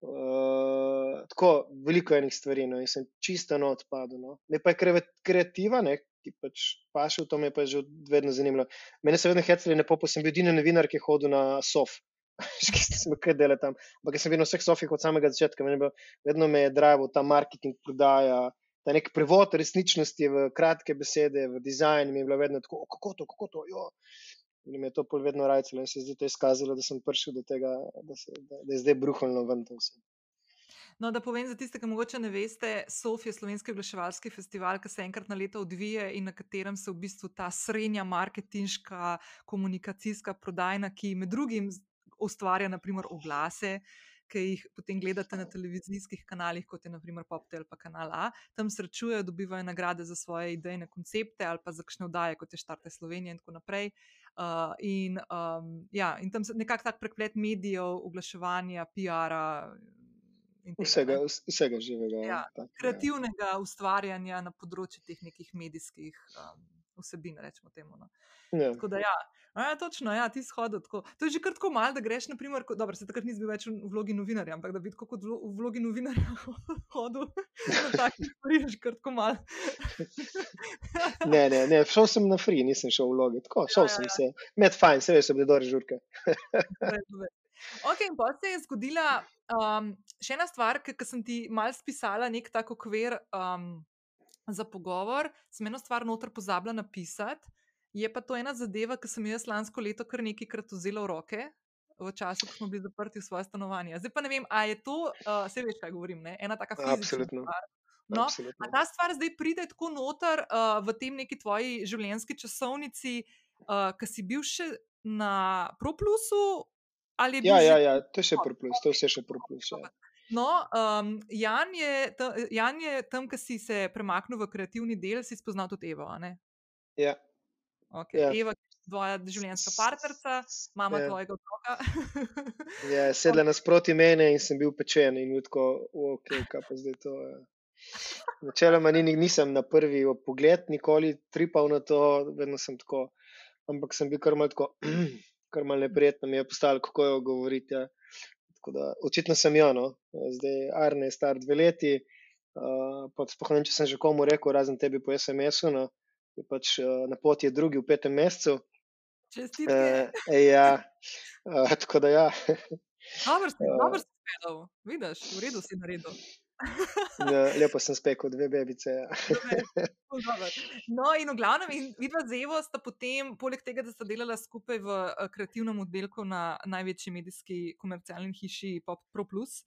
Uh, tako veliko enih stvari, no, in sem čisto na odpadu. No. Me pa je kreativa, ne, ki pač paše v to, me pa je že vedno zanimalo. Mene se vedno hecali, ne pa sem bil edini novinar, ki je hodil na sof. ki sem kaj delal tam. Ampak sem bil na vseh sofih od samega začetka, bil, vedno me je drival ta marketing, prodaja, ta nek prevod resničnosti v kratke besede, v dizajn. Mi je bilo vedno tako, kako to, kako to. Jo. In mi je to pol vedno rajcelo in se je zdaj izkazalo, da sem prišel do tega, da, se, da, da je zdaj bruhalno ven to vse. No, da povem za tiste, ki morda ne veste, Sofija je slovenski oglaševalski festival, ki se enkrat na leto odvija in na katerem se v bistvu ta srednja marketinška, komunikacijska, prodajna, ki med drugim ustvarja naprimer oglase, ki jih potem gledate na televizijskih kanalih, kot je naprimer PopTel pa kanal A, tam srečujejo, dobivajo nagrade za svoje idejne koncepte ali pa za kakšne vdaje, kot je Štarte Slovenije in tako naprej. Uh, in, um, ja, in tam nekako tak prekplet medijev, oglaševanja, PR-a. Vsega, vsega živega. Ja, tak, ja. kreativnega ja. ustvarjanja na področju teh nekih medijskih um, vsebin, rečemo temu. No. Ja. Tako da, ja, Ja, točno, ja, ti shodi tako. To je že kar tako malo, da greš, naprimer, ko, dobro, se takrat nisi bil več v vlogi novinarja, ampak da bi tako kot v vlogi novinarja hodil na takih stvari, že kar tako malo. ne, ne, ne, šel sem na free, nisem šel v vlogi, tako, šel ja, ja, sem ja. se, med fajn, se veš, da je dobro žurke. ok, in pa se je zgodila um, še ena stvar, ki sem ti mal spisala, nek tako kvir um, za pogovor, sem eno stvar noter pozabila napisati. Je pa to ena zadeva, ki sem jaz lansko leto kar nekajkrat vzela v roke, v času, ko smo bili zaprti v svoje stanovanje. Zdaj pa ne vem, ali je to, uh, se veš, kaj govorim, ne? ena taka fizična stvar. No, a ta stvar zdaj pride tako noter uh, v tem neki tvoji življenjski časovnici, uh, ki si bil še na ProPlusu? Ja, ja, ja, to je še ProPlus, to je vse še ProPlus. Ja. No, um, Jan, je ta, Jan je tam, ki si se premaknil v kreativni del, si spoznal tudi Evo. Ja. Okay. Ja. Eva, tvoja življenjska partnerka, mama ja. tvojega otroka. ja, sedela nasproti mene in sem bil pečen in tako, ok, kaj pa zdaj to. Ja. Načeloma ni, nisem na prvi pogled nikoli tripal na to, vedno sem tako, ampak sem bil kar malo tako, kar malo neprijetno mi je postalo, kako jo govoriti. Ja. Da, očitno sem jo, no. zdaj Arne je star dve leti, uh, pa spohnem, če sem že komu rekel, razen tebi po SMS-u. No je pač uh, na poti je drugi v petem mesecu. Čestitke. Uh, ja, uh, tako da ja. Dobro si, dobro si spedal, vidiš, v redu si naredil. ja, lepo sem spekel, dve bebice. Ja. no, in v glavnem, vidva z Evo sta potem, poleg tega, da sta delala skupaj v kreativnem oddelku na največji medijski komercialni hiši Pop Pro Plus.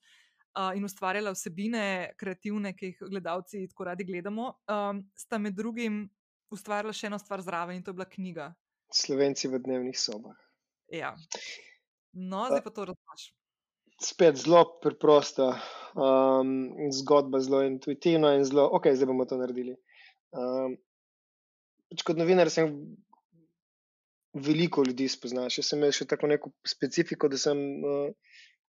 Uh, in ustvarjala vsebine, kreativne, ki jih gledalci tako radi gledamo, um, sta med drugim ustvarila še eno stvar zraven in to je bila knjiga. Slovenci v dnevnih sobah. Ja. No, zdaj pa to razumeš. Spet zelo preprosta um, zgodba, zelo intuitivna in zelo, ok, zdaj bomo to naredili. Um, pač kot novinar sem veliko ljudi spoznal, še sem imel še tako neko specifiko, da sem uh,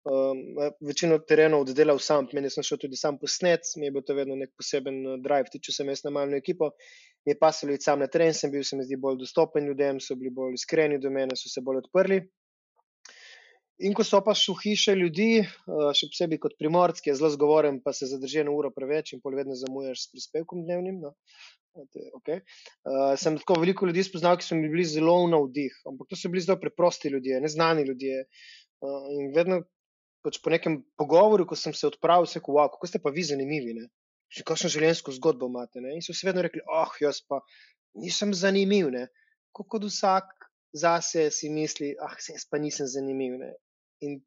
um, večino terenov oddelal sam, meni sem šel tudi sam posnet, mi je bil to vedno nek poseben uh, drive, tudi če sem jaz na malno ekipo, mi je pasalo iti sam na teren, sem bil se mi zdi bolj dostopen ljudem, so bili bolj iskreni do mene, so se bolj odprli. In ko so pa šli v hiše ljudi, uh, še posebej kot primorski, je zelo zgovoren, pa se zadrži eno uro preveč in pol vedno zamujaš s prispevkom dnevnim. No. Okay. Uh, sem tako veliko ljudi spoznal, ki so mi bili zelo na vdih, ampak to so bili zelo preprosti ljudje, neznani ljudje. Uh, in vedno, pač po nekem pogovoru, ko sem se odpravil, se rekel, wow, kako ste pa vi zanimivi, ne? Že kakšno življenjsko zgodbo imate. Ne? In so se vedno rekli, oh, jaz pa nisem zanimiv. Ne? Kot vsak zase si misli, ah, jaz pa nisem zanimiv. Ne? In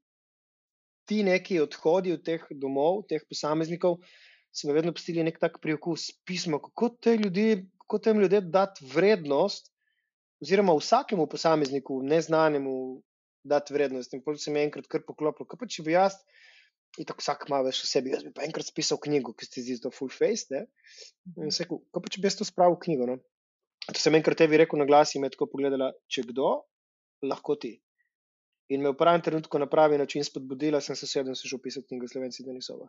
ti neki odhodi od teh domov, teh posameznikov, so me vedno pustili nek tak priokus pisma, kako te ljudi, kako tem ljudem dati vrednost, oziroma vsakemu posamezniku, neznanemu, dati vrednost. In potem se mi je enkrat kar poklopilo, kaj pa če bi jaz, in tako vsak ima več o sebi, jaz bi pa enkrat spisal knjigo, ki ste zdi to full face. Ne? In se rekel, kaj pa če bi jaz to spravil v knjigo. No? To sem enkrat tebi rekel na glas in me tako pogledala, če kdo, lahko ti. In me v pravem trenutku na pravi način spodbudila, sem se sedel in se že opisal knjigo Slovenci Denisova.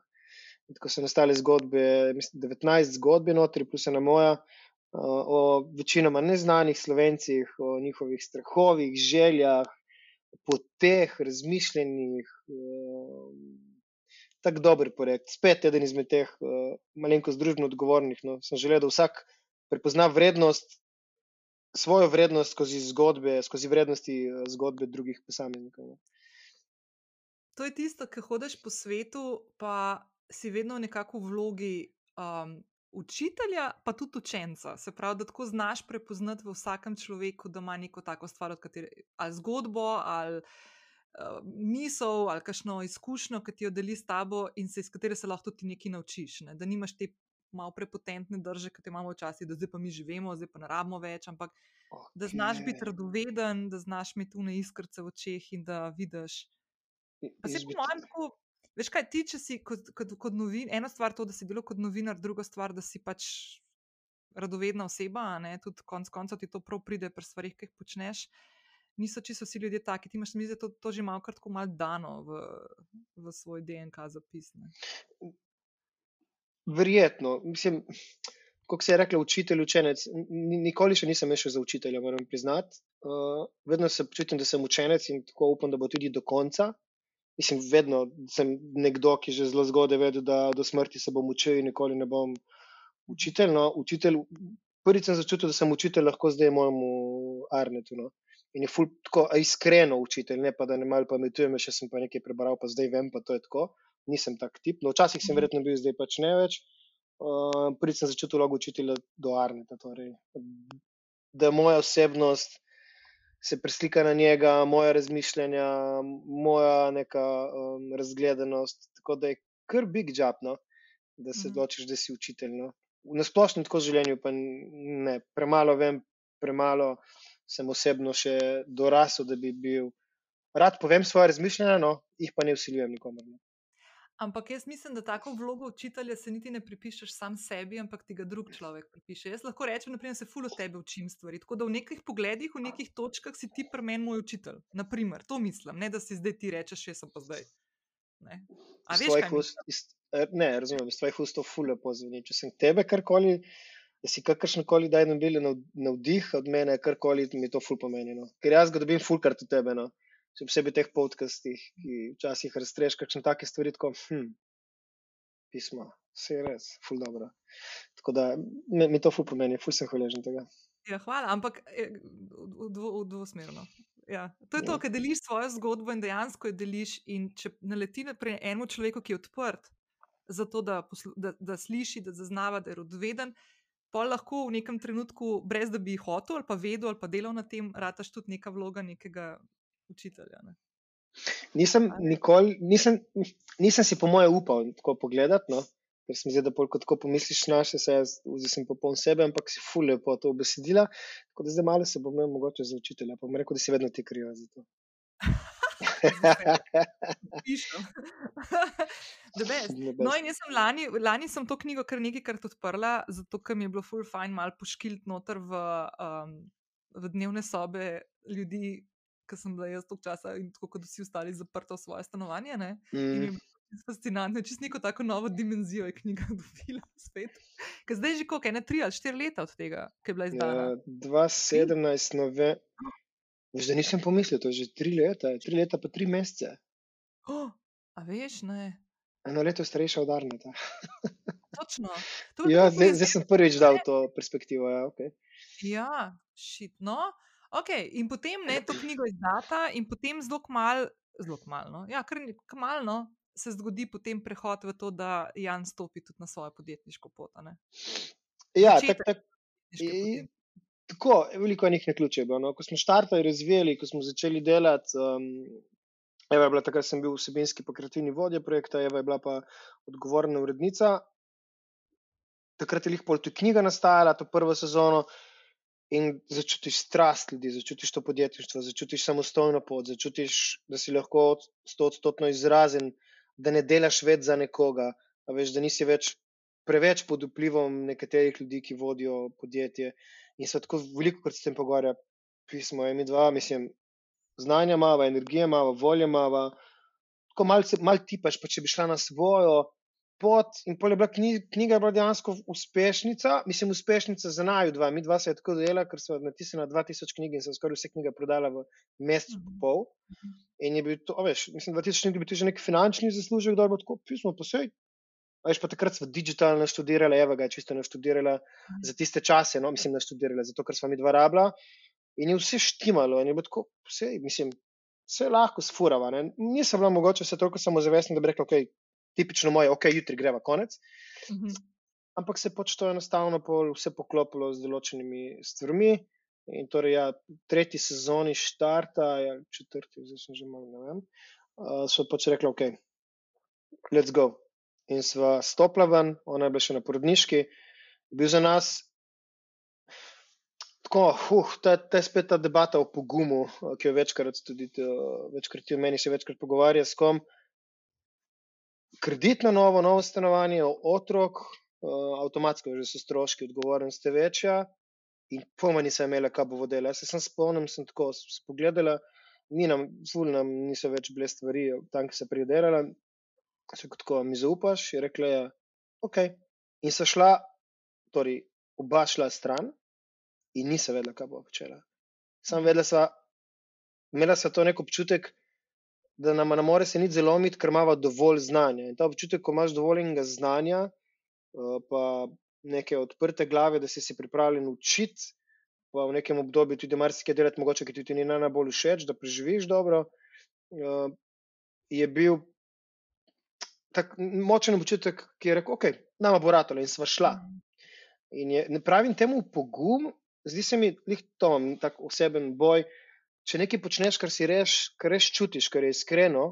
In tako so nastale zgodbe, mislim, 19 zgodbe notri, plus ena moja. O večinoma neznanih slovencih, o njihovih strahovih, željah, poteh, razmišljenih, uh, tako dober projekt. Spet eden izmed teh uh, malenkost družbeno odgovornih. No. Sem želel, da vsak prepozna vrednost, svojo vrednost skozi zgodbe, skozi vrednosti uh, zgodbe drugih posameznikov. No. To je tisto, ki hodiš po svetu, pa si vedno nekako v vlogi um, učitelja, pa tudi učenca. Se pravi, da tako znaš prepoznati v vsakem človeku, da ima neko tako stvar, katere, ali zgodbo, ali misel, ali kakšno izkušnjo, ki ti jo deli s tabo in se iz katere se lahko tudi nekaj naučiš. Ne? Da nimaš te malo prepotentne drže, ki te imamo včasih, da zdaj pa mi živimo, zdaj pa ne rabimo več. Ampak okay. da znaš biti radoveden, da znaš imeti tune iskrce v očeh in da vidiš. Pa se po mojem tako Veš kaj, ti, če si kot, kot, kot novinar, ena stvar je to, da si bil kot novinar, druga stvar, da si pač radovedna oseba, ne? tudi konec koncev ti to prav pride pri stvarih, ki jih počneš. Niso čisto vsi ljudje taki, ti imaš mi zdi to, to že malo kratko mal dano v, v svoj DNK zapis. Ne? Verjetno, mislim, kot se je rekla, učitelj, učenec. Nikoli še nisem šel za učitelja, moram priznati. Uh, vedno se počutim, da sem učenec in tako upam, da bo tudi do konca. Mislim, vedno sem nekdo, ki že zelo zgodaj ve, da do smrti se bom učil in nikoli ne bom učitelj. No, učitelj prvič sem začutil, da sem učitelj lahko zdaj mojemu Arnetu. No. In je ful, tako iskreno učitelj, ne pa da ne malo pametujem, še sem pa nekaj prebral, pa zdaj vem, pa to je tako. Nisem tak tip. No, včasih sem verjetno bil, zdaj pač ne več. Uh, prvič sem začutil vlogo učitelja do Arneta. Torej, da moja osebnost se preslika na njega, moja razmišljanja, moja neka um, razgledanost. Tako da je kar big job, no? da se mhm. odločiš, da si učitelj. No? Na splošno tako življenju, pa ne, premalo vem, premalo sem osebno še dorasel, da bi bil. Rad povem svoje razmišljanja, no, jih pa ne usiljujem nikomor. No. Ampak jaz mislim, da tako vlogo učitelja se niti ne pripišeš sam sebi, ampak ti ga drug človek pripiše. Jaz lahko rečem, da se fulo tebe učim stvari. Tako da v nekih pogledih, v nekih točkah si ti premen moj učitelj. Naprimer, to mislim, ne da si zdaj ti rečeš, še sem pa zdaj. Ne, eh, ne razumem, s tvojih ust to fulo pozveni. Če sem tebe karkoli, da si kakršen koli daj nabili navdih od mene, karkoli mi to fulo pomeni. No. Ker jaz ga dobim fulkart od tebe. No še posebej v teh podcastih, ki včasih razstreš kakšne take stvari, tako, hm, pismo, vse je res, ful dobro. Tako da mi, mi to ful pomeni, ful sem hvaležen tega. Ja, hvala, ampak eh, v, v, v dvosmerno. Ja. To je ja. to, ker deliš svojo zgodbo in dejansko jo deliš. In če naleti na enemu človeku, ki je odprt za to, da, da, da sliši, da zaznava, da je rodoveden, pa lahko v nekem trenutku, brez da bi hotel ali pa vedel ali pa delal na tem, rataš tudi neka vloga nekega učitelja. Ne? Nisem, nikoli, nisem, nisem si, po mojem, upal tako pogledati, no? ker sem zdaj, da polk tako pomisliš, naše se jaz, sem popoln sebe, ampak si fulje po to obesedila. Tako da zdaj malo se bom imel mogoče za učitelja, pa bom rekel, da si vedno ti krijo za to. No, in jaz sem lani, lani sem to knjigo kar nekajkrat odprla, zato ker mi je bilo ful fajn mal poškilt noter v, um, v dnevne sobe ljudi, ker sem bila jaz toliko časa in tako kot vsi ostali zaprta v svoje stanovanje. Mm. Fascinantno, če si neko tako novo dimenzijo je knjiga dobila spet. Ker zdaj je že koliko, ena tri ali štiri leta od tega, ki je bila izdana. Ja, 2017, nove. Veš, da nisem pomislil, to je že tri leta, tri leta pa tri mesece. Oh, a veš, ne. Eno leto starejša od Arneta. Točno. Ja, zdaj, zdaj sem prvič dal to perspektivo. Ja, okay. ja šitno. Okay, in potem ne, to knjigo izdata, in potem zelo malo, zelo malo, ja, kar malo se zgodi potem prehod v to, da Jan stopi tudi na svojo podjetniško pot. Ja, tak, tak, tako, veliko je njih na ključe. No. Ko smo štartali, razvijali, ko smo začeli delati. Um, Eva je bila takrat, sem bil vsebinski pa kreativni vodja projekta, Eva je bila pa odgovorna urednica. Takrat je jih pol tudi knjiga nastajala, to prvo sezono in začutiš strast ljudi, začutiš to podjetništvo, začutiš samostojno pot, začutiš, da si lahko stotno izrazen, da ne delaš več za nekoga, veš, da nisi več preveč pod vplivom nekaterih ljudi, ki vodijo podjetje. In se tako veliko krat s tem pogovarja, pismo mi dva, mislim, znanja mava, energija mava, volja mava. Tako malo mal tipaš, pa če bi šla na svojo, pot in pol je bila knjiga, knjiga je bila dejansko uspešnica, mislim, uspešnica za naju dva. Mi dva se je tako dela, ker so natisnila 2000 knjig in se skoraj vse knjige prodala v mesecu mm -hmm. pol. In je bil to, veš, mislim, 2000 knjig bi ti že nek finančni zaslužek, da bo tako pismo posej. Veš, pa takrat smo digitalno študirali, Eva ga je čisto naštudirala za tiste čase, no, mislim, naštudirala, zato ker smo mi dva rabla. In je vse štimalo, in je bilo tako, vse, mislim, vse lahko sfurava. Ne. Nisem bila mogoče se toliko samozavestna, da bi rekla, ok, tipično moje, ok, jutri greva konec. -hmm. Ampak se pač to enostavno pol vse poklopilo z določenimi stvarmi. In torej, ja, tretji sezoni štarta, ja, četrti, zdaj sem že malo, ne vem, uh, so pač rekli, ok, let's go. In sva stopila ven, ona je bila še na porodniški, bil za nas. Tako, uh, ta, ta spet ta debata o pogumu, ki jo večkrat tudi, večkrat jo meni še večkrat pogovarja s kom. kredit na novo, novo stanovanje, otrok, uh, avtomatsko že so stroški, odgovornost je večja. In pojma nisem imela, kaj bo vodela. Jaz se sem spomnil, sem tako spogledala, ni nam, zul nam niso več bile stvari, tam, ki se pridelala. Se kot mi zaupaš, je rekla, ja, ok. In so šla, torej oba šla stran in nisem vedela, kaj bo počela. Sam vedela sva, imela sva to nek občutek, da nam ne more se nič zelo omiti, ker imamo dovolj znanja. In ta občutek, ko imaš dovolj enega znanja, eh, pa neke odprte glave, da si se pripravljen učiti, v nekem obdobju tudi marsikaj delati, mogoče, ti ni najbolj všeč, da preživiš dobro, eh, je bil tak močen občutek, ki je rekel, ok, nama bo ratalo in sva šla. In je, ne pravim temu pogum, zdi se mi, lih to, tak oseben boj, če nekaj počneš, kar si reš, kar res čutiš, kar je iskreno,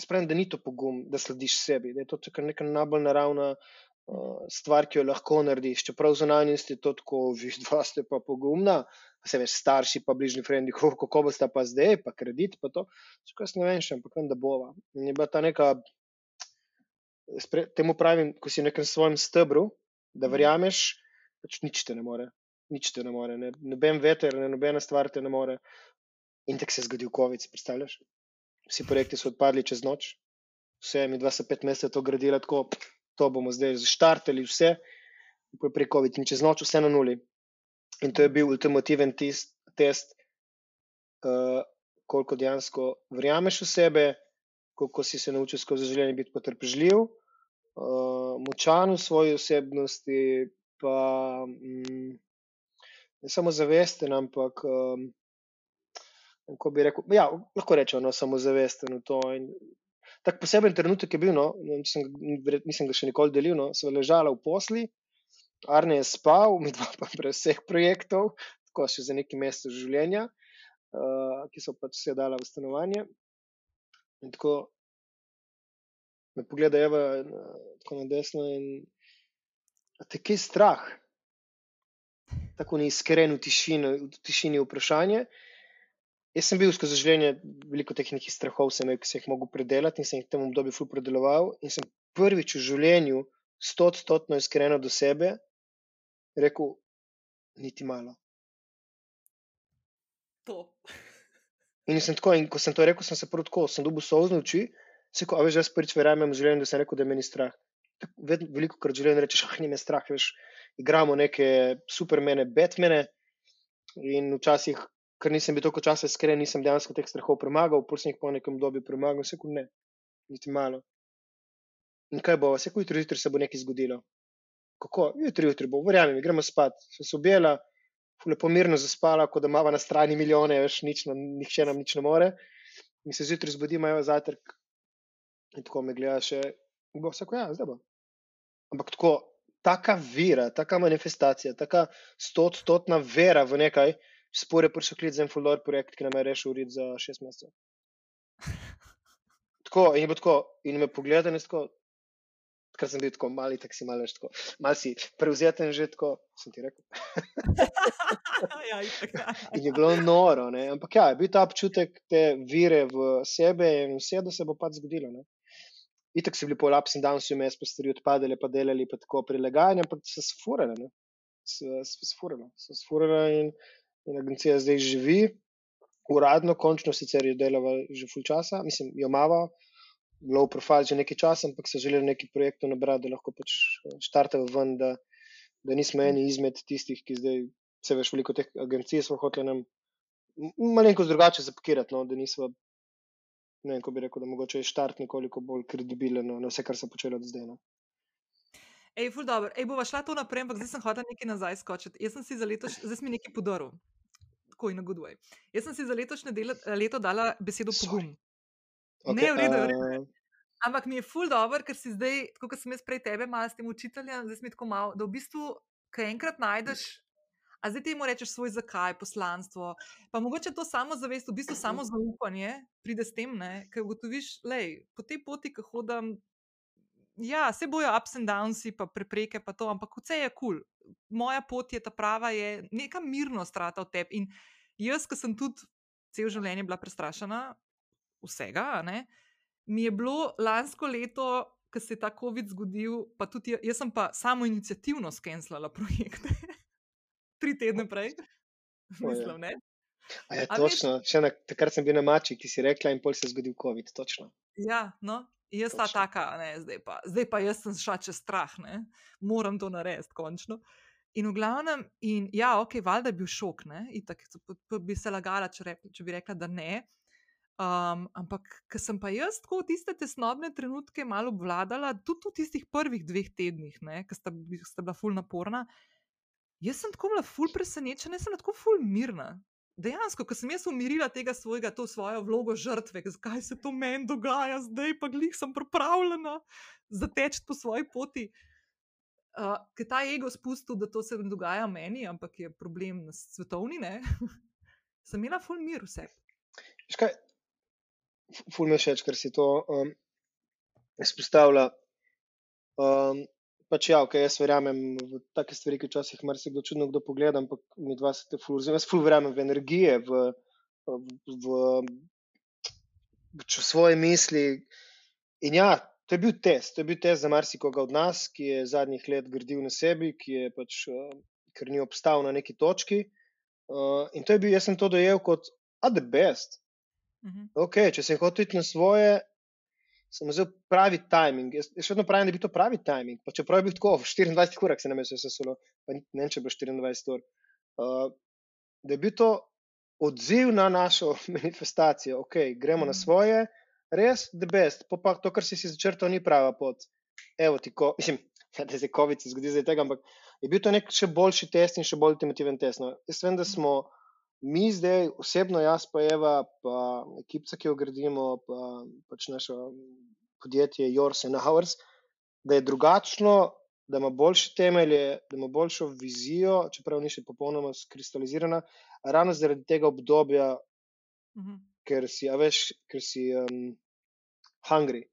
spravim, da ni to pogum, da slediš sebi, da je to kar neka najbolj naravna uh, stvar, ki jo lahko narediš. Čeprav zunanji ste to tako, vi dva ste pa pogumna, se veš, starši pa bližnji frendi, kako ko boste pa zdaj, pa kredit, pa to, kaj ne vem še, ampak vem, da bova. In je bila ta neka, spre, temu pravim, ko si v nekem svojem stebru, da mhm. verjameš, pač nič te ne more nič te ne more, ne, noben veter, ne, nobena stvar te ne more. In tako se je zgodil COVID, predstavljaš? Vsi projekti so odpadli čez noč, vse, mi dva se pet mesecev to gradili, tako to bomo zdaj zaštartali, vse, prek COVID in čez noč vse na nuli. In to je bil ultimativen test, test uh, koliko dejansko verjameš v sebe, koliko si se naučil skozi življenje biti potrpežljiv, močan v svoji osebnosti, pa. Mm, ne samo zavesten, ampak um, kako bi rekel, ja, lahko rečemo, no, samo zavesten v to. In, tak poseben trenutek je bil, no, nisem, nisem ga še nikoli delil, no, sem ležala v posli, Arne je spal, mi dva pa brez vseh projektov, tako še za neki mesec življenja, uh, ki so pač vse dala v stanovanje. In tako me pogleda, Eva, tako na desno in te kaj strah tako neiskren v tišini, v tišini vprašanje. Jaz sem bil skozi življenje veliko teh nekih strahov, sem ki sem jih mogel predelati in sem jih v tem obdobju ful predeloval. In sem prvič v življenju stotstotno iskreno do sebe rekel, niti malo. To. In, sem tako, in ko sem to rekel, sem se prvo tako, sem dobil solzne oči, se ko, veš, jaz prvič verjamem v življenju, da sem rekel, da me ni strah. Vedno, veliko krat življenje rečeš, ah, ni me strah, veš, igramo neke supermene, Batmane. In včasih, ker nisem bil toliko časa iskren, nisem dejansko teh strahov premagal, pol sem jih po nekem dobi premagal, vse kot ne, niti malo. In kaj bo, vse kot jutri, jutri se bo nekaj zgodilo. Kako? Jutri, jutri bo, verjamem, gremo spat. Sem se objela, lepo mirno zaspala, kot da ima na strani milijone, veš, nič, nihče nam nič ne more. In se zjutraj zbudim, imajo zajtrk. In tako me gleda še, bo vse kot ja, zdaj bo. Ampak tako, taka vera, taka manifestacija, taka stotna vera v nekaj, spore prišel klic za en full-door projekt, ki nam je rešil urit za šest mesecev. Tako, in bilo tako, in me pogleda, in tako, ker sem bil tako mali, tako si malo, tako, malo si prevzeten že tako, sem ti rekel. Ja, in je bilo noro, ne? ampak ja, je bil ta občutek te vire v sebe in vse, da se bo pač zgodilo. Ne? Itek so bili pol ups in downs, vmes pa stvari odpadale, pa delali, pa tako prilagajanje, ampak so sfurali, so sfurali, so sfurali in, in agencija zdaj živi, uradno, končno sicer je delala že full časa, mislim, jo mava, low profile že nekaj časa, ampak so želeli neki projektov nabrati, da lahko pač eh, štartajo ven, da, da nismo eni izmed tistih, ki zdaj se veš veliko teh agencij smo hoteli nam malenkost drugače zapakirati, no, da nismo ne vem, ko bi rekel, da mogoče je štart nekoliko bolj kredibilen na vse, kar se počelo do zdaj. No. Ej, ful dobro. Ej, bova šla to naprej, ampak zdaj sem hodila nekaj nazaj skočiti. Jaz sem si za letos, zdaj sem nekaj podaril. Tako in na good way. Jaz sem si za letošnje delo, leto dala besedo pogum. Okay, ne, v redu, v redu. Uh... Ampak mi je ful dobro, ker si zdaj, tako kot sem jaz prej tebe, malo s tem učiteljem, zdaj smo tako malo, da v bistvu, kaj enkrat najdeš A zdaj ti mu rečeš svoj zakaj, poslanstvo. Pa mogoče to samo zavest, v bistvu samo zaupanje pride s tem, ker ugotoviš, da po tej poti, ki hodim, ja, se bojo ups and downs, pa prepreke, pa to, ampak vse je kul. Cool. Moja pot je ta prava, je neka mirnost strata v tebi. In jaz, ki sem tudi cel življenje bila prestrašena vsega, ne, mi je bilo lansko leto, ko se je ta COVID zgodil, pa tudi jaz sem pa samo inicijativno skenslala projekte. Tri tedne prej, mislim, ne. A je točno, veš, še na, takrat sem bil na mači, ki si rekla, in pol se je zgodil COVID. Točno. Ja, no, jaz ta taka, ne, zdaj pa, zdaj pa jaz sem šla čez strah, ne, moram to narediti, končno. In v glavnem, in ja, ok, valjda je bil šok, ne, itak, bi se lagala, če, re, če bi rekla, da ne. Um, ampak, ker sem pa jaz tako v tiste tesnobne trenutke malo obvladala, tudi v tistih prvih dveh tednih, ki sta, sta bila ful naporna, jaz sem tako bila ful presenečena, sem tako ful mirna dejansko, ko sem jaz umirila tega svojega, to svojo vlogo žrtve, zakaj se to meni dogaja, zdaj pa glih sem pripravljena zateči po svoji poti. Uh, ker ta ego spustil, da to se ne dogaja meni, ampak je problem na svetovni, ne? sem imela ful mir vse. Škaj, ful mi je všeč, ker si to um, izpostavlja. Um, pač ja, ok, jaz verjamem v take stvari, ki včasih marsikdo čudno kdo pogleda, ampak mi dva se te ful, jaz ful verjamem v energije, v, v, v, v svoje misli. In ja, to je bil test, to je bil test za marsikoga od nas, ki je zadnjih let gradil na sebi, ki je pač, ker ni obstal na neki točki. Uh, in to je bil, jaz sem to dojel kot, a the best. Uh mhm. -huh. Ok, če sem hotel iti na svoje, sem vzel pravi timing. Jaz, jaz vedno pravim, da bi to pravi timing. Pa čeprav je bil tako v 24 urah, se nam je vse seslo, pa ne vem, če bo 24 ur. Uh, da je bil to odziv na našo manifestacijo. Ok, gremo na mhm. svoje, res, the best. Pa, pa to, kar si si začrtal, ni prava pot. Evo ti, ko, mislim, da je zdaj COVID, se zgodi zdaj tega, ampak je bil to nek še boljši test in še bolj ultimativen test. No. Jaz vem, da smo. Mi zdaj, osebno, jaz pa Eva, pa ekipa, ki jo gradimo, pa pač naše podjetje Yours and Ours, da je drugačno, da ima boljše temelje, da ima boljšo vizijo, čeprav ni še popolnoma skristalizirana, ravno zaradi tega obdobja, uh mhm. -huh. ker si, a veš, ker si um, hungry.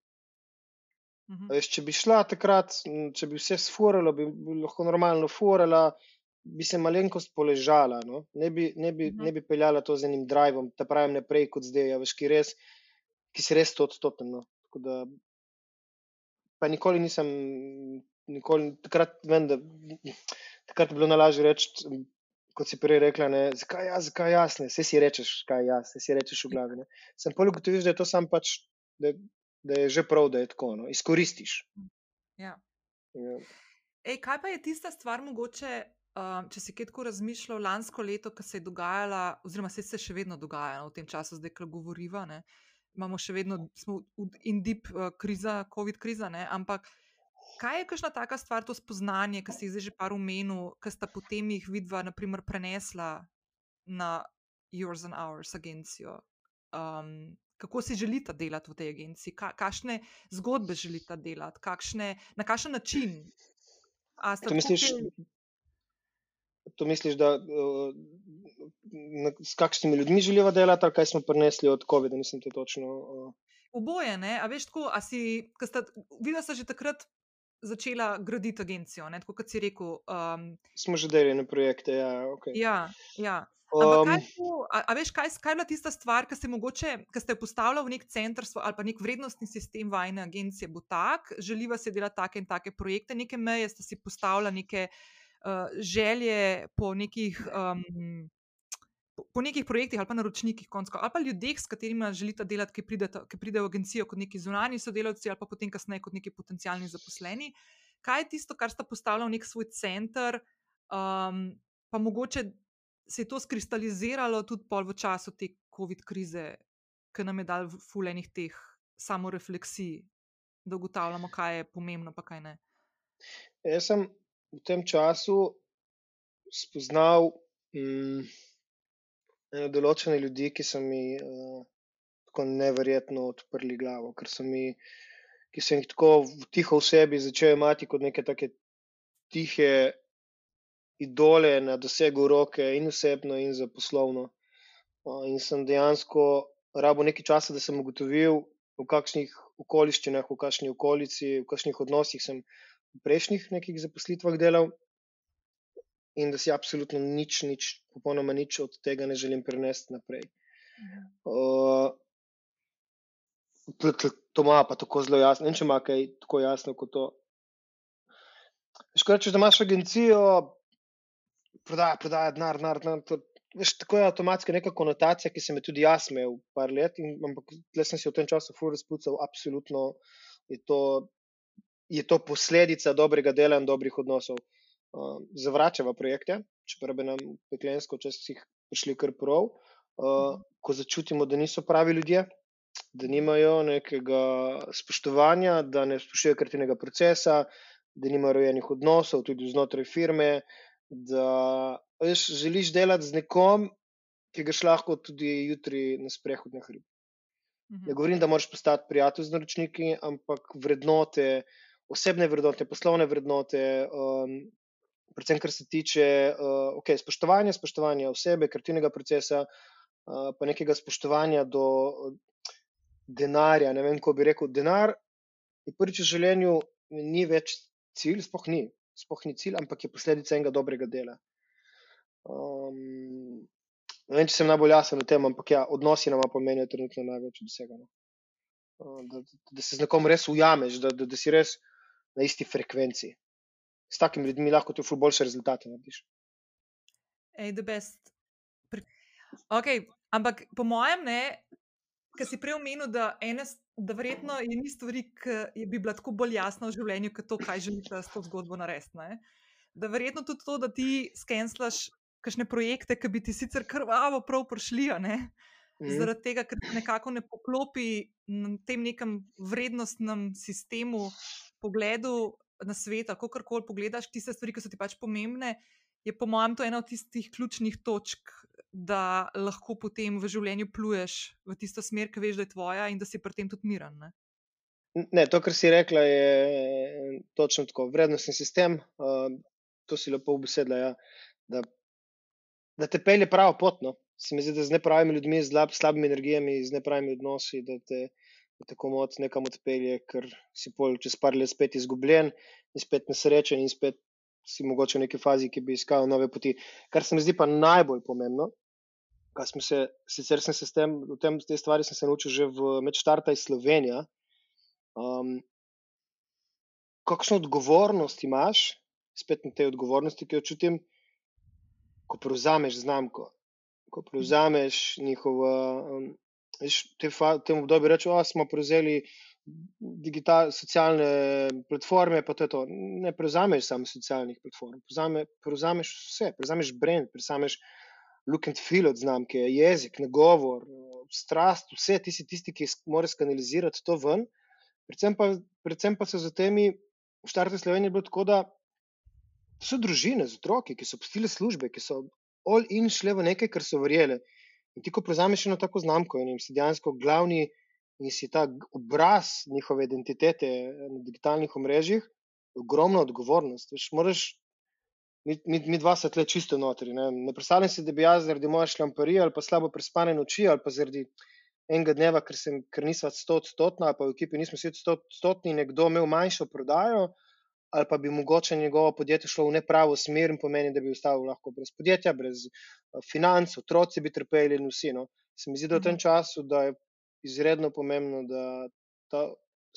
Uh mhm. -huh. veš, če bi šla takrat, če bi vse sfurala, bi, bi lahko normalno furala bi se malenkost poležala, no? ne, bi, ne, bi, -huh. ne bi peljala to z enim drivom, ta pravim naprej kot zdaj, ja, veš, ki, res, ki si res to odstopen. No? Da, pa nikoli nisem, nikoli, takrat vem, da takrat je bilo nalažje reči, kot si prej rekla, ne, zakaj jaz, zakaj jaz, ne, vse si rečeš, kaj jaz, vse si rečeš v glavi. Ne? Sem pa ugotovil, da je to sam pač, da, da je že prav, da je tako, no? izkoristiš. Ja. Ja. Ej, kaj pa je tista stvar, mogoče, Um, če si kaj tako razmišljal, lansko leto, ki se je dogajala, oziroma se, se še vedno dogaja no, v tem času, zdaj, ko govoriva, ne, imamo še vedno, smo v in-deep uh, kriza, COVID kriza, ne, ampak kaj je kakšna taka stvar, to spoznanje, ki si jih zdaj že par umenil, ki sta potem jih vidva, naprimer, prenesla na Yours and Ours agencijo? Um, kako si želite delati v tej agenciji, Ka, kakšne zgodbe želite delati, kakšne, na kakšen način? To misliš? Tukaj, To misliš, da uh, s kakšnimi ljudmi želijo delati, ali kaj smo prenesli od COVID-a? Nisem te točno. Uh... Oboje, ne? a veš, tako, a si, sta, videla si že takrat začela graditi agencijo, ne? tako kot si rekel. Um, smo že delali na projekte. Ja, okay. ja, ja. Um, kaj, a, a veš, kaj, kaj je bila tista stvar, ki ste mogoče, ki ste postavili v nek center ali pa nek vrednostni sistem vajne agencije, bo tak, želiva se delati take in take projekte, neke meje ste si postavili, neke uh, želje po nekih, um, po, nekih projektih ali pa naročnikih, konsko, ali pa ljudeh, s katerimi želite delati, ki pridejo pride v agencijo kot neki zunani sodelavci ali pa potem kasneje kot neki potencijalni zaposleni. Kaj je tisto, kar sta postavila v nek svoj center, um, pa mogoče se je to skristaliziralo tudi v času te COVID krize, ki nam je dal fulejnih teh samorefleksij, da ugotavljamo, kaj je pomembno, pa kaj ne. Jaz sem v tem času spoznal um, določene ljudi, ki so mi uh, tako neverjetno odprli glavo, mi, ki so jih tako tiho v sebi začeli imati kot neke take tihe idole na dosegu roke in osebno in za poslovno. Uh, in sem dejansko rabo nekaj časa, da sem ugotovil, v kakšnih okoliščinah, v kakšni okolici, v kakšnih odnosih sem v prejšnjih nekih zaposlitvah delal in da si absolutno nič, nič, popolnoma nič od tega ne želim prenesti naprej. Uh, to ima pa tako zelo jasno. Ne, če ima kaj tako jasno kot to. Če imaš agencijo, prodaja, prodaja, denar, denar, veš, tako je avtomatska neka konotacija, ki se mi tudi jaz imel par let. In, ampak tle sem si v tem času fur razpucal, absolutno je to, je to posledica dobrega dela in dobrih odnosov. Uh, zavračava projekte, čeprav bi nam peklensko včasih prišli kar prav, uh, ko začutimo, da niso pravi ljudje, da nimajo nekega spoštovanja, da ne spoštujejo kreativnega procesa, da nimajo rojenih odnosov, tudi znotraj firme, da veš, želiš delati z nekom, ki ga lahko tudi jutri na sprehod na hrib. Mhm. Ne govorim, da moraš postati prijatelj z naročniki, ampak vrednote, osebne vrednote, poslovne vrednote, um, predvsem kar se tiče uh, okay, spoštovanja, spoštovanja osebe, kreativnega procesa, uh, pa nekega spoštovanja do denarja. Ne vem, kako bi rekel. Denar je prvič v življenju, ni več cilj, spoh ni, spoh ni cilj, ampak je posledica enega dobrega dela. Um, ne vem, če sem najbolj jasen v tem, ampak ja, odnosi nam pomenijo trenutno največ od vsega. No. Uh, da, da, da se z nekom res ujameš, da, da, da si res na isti frekvenci. S takimi ljudmi lahko v boljše rezultate narediš. Ej, the best. Okay, ampak po mojem, ne, Ker si prej omenil, da, ene, da verjetno je ni stvari, ki bi bila tako bolj jasna v življenju, kot to, kaj želiš s to zgodbo narediti. Da verjetno tudi to, da ti skenslaš kakšne projekte, ki bi ti sicer krvavo prav prišli, mm. zaradi tega, ker nekako ne poklopi na tem nekem vrednostnem sistemu, pogledu na svet, kako koli pogledaš tiste stvari, ki so ti pač pomembne. Je po mojem to ena od tistih ključnih točk, da lahko potem v življenju pluješ v tisto smer, ki veš, da je tvoja in da si pri tem tudi miren. Ne? Ne, to, kar si rekla, je točno tako. Vrednostni sistem, uh, to si lepo obesedla, ja, da, da te pelje pravo pot. No. Se mi zdi, da z nepravimi ljudmi, z slab, slabimi energijami, z nepravimi odnosi, da te tako moc nekam odpelje, ker si pol čez par let spet izgubljen in spet nesrečen in spet si mogoče v neki fazi, ki bi iskal nove poti. Kar se mi zdi pa najbolj pomembno, kar smo se, sicer sem se s tem, v tem, te stvari sem se naučil že v Medštarta iz Slovenije. Um, kakšno odgovornost imaš, spet na tej odgovornosti, ki jo čutim, ko prevzameš znamko, ko prevzameš njihovo, um, veš, te, te obdobje reče, o, smo prevzeli digitalne, socialne platforme, pa to je to. Ne prevzameš samo socialnih platform, prevzame, prevzameš vse, prevzameš brand, prevzameš look and feel od znamke, jezik, nagovor, strast, vse ti si tisti, ki moraš kanalizirati to ven. Predvsem pa, predvsem pa se za temi v štarte Slovenije bilo tako, da so družine z otroki, ki so postile službe, ki so all in šle v nekaj, kar so verjele. In ti, ko prevzameš eno tako znamko in jim si dejansko glavni in si ta obraz njihove identitete na digitalnih omrežjih, ogromna odgovornost. Veš, moraš, mi, mi, mi dva se tle čisto notri. Ne, ne predstavljam si, da bi jaz zaradi moje šlamparije ali pa slabo prespane noči ali pa zaradi enega dneva, ker, sem, ker nisva stotna, pa v ekipi nismo vsi stotni, nekdo imel manjšo prodajo. Ali pa bi mogoče njegovo podjetje šlo v nepravo smer in pomeni, da bi ostal lahko brez podjetja, brez uh, financ, otroci bi trpeli in vsi. No. Se mi zdi, da v tem mhm. času, da je izredno pomembno, da ta,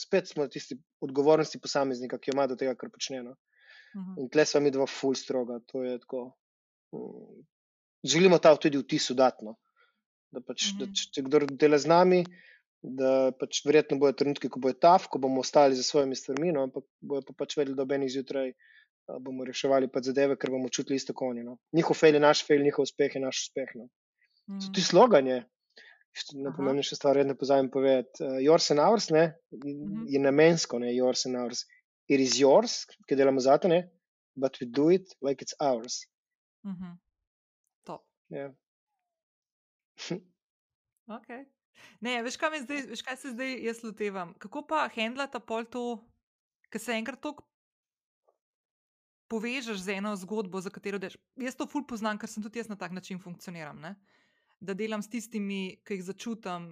spet smo na tisti odgovornosti posameznika, ki jo ima do tega, kar počne. No. Uh mhm. In tle smo mi dva ful stroga. Tako, um, želimo ta tudi vtis udatno. Da pač, uh -huh. da mhm. če kdo dela z nami, da pač verjetno bojo trenutki, ko bo je taf, ko bomo ostali za svojimi stvarmi, no, ampak bojo pa pač vedeli, da ob enih zjutraj bomo reševali pa zadeve, ker bomo čutili isto konje. No. Njihov fail je naš fail, njihov uspeh je naš uspeh. No. Uh -huh. Ti sloganje, najpomembnejša stvar, ne pozabim povedati. Uh, yours and ours ne, mhm. je namensko, ne yours and ours. It is yours, ki delamo za to, but we do it like it's ours. Mhm. Top. Yeah. okay. Ne, veš, kaj, zdaj, veš, kaj se zdaj jaz lotevam? Kako pa handlata pol to, ki se enkrat tako povežeš z eno zgodbo, za katero deš? Jaz to ful poznam, ker sem tudi jaz na tak način funkcioniram. Ne? da delam s tistimi, ki jih začutim,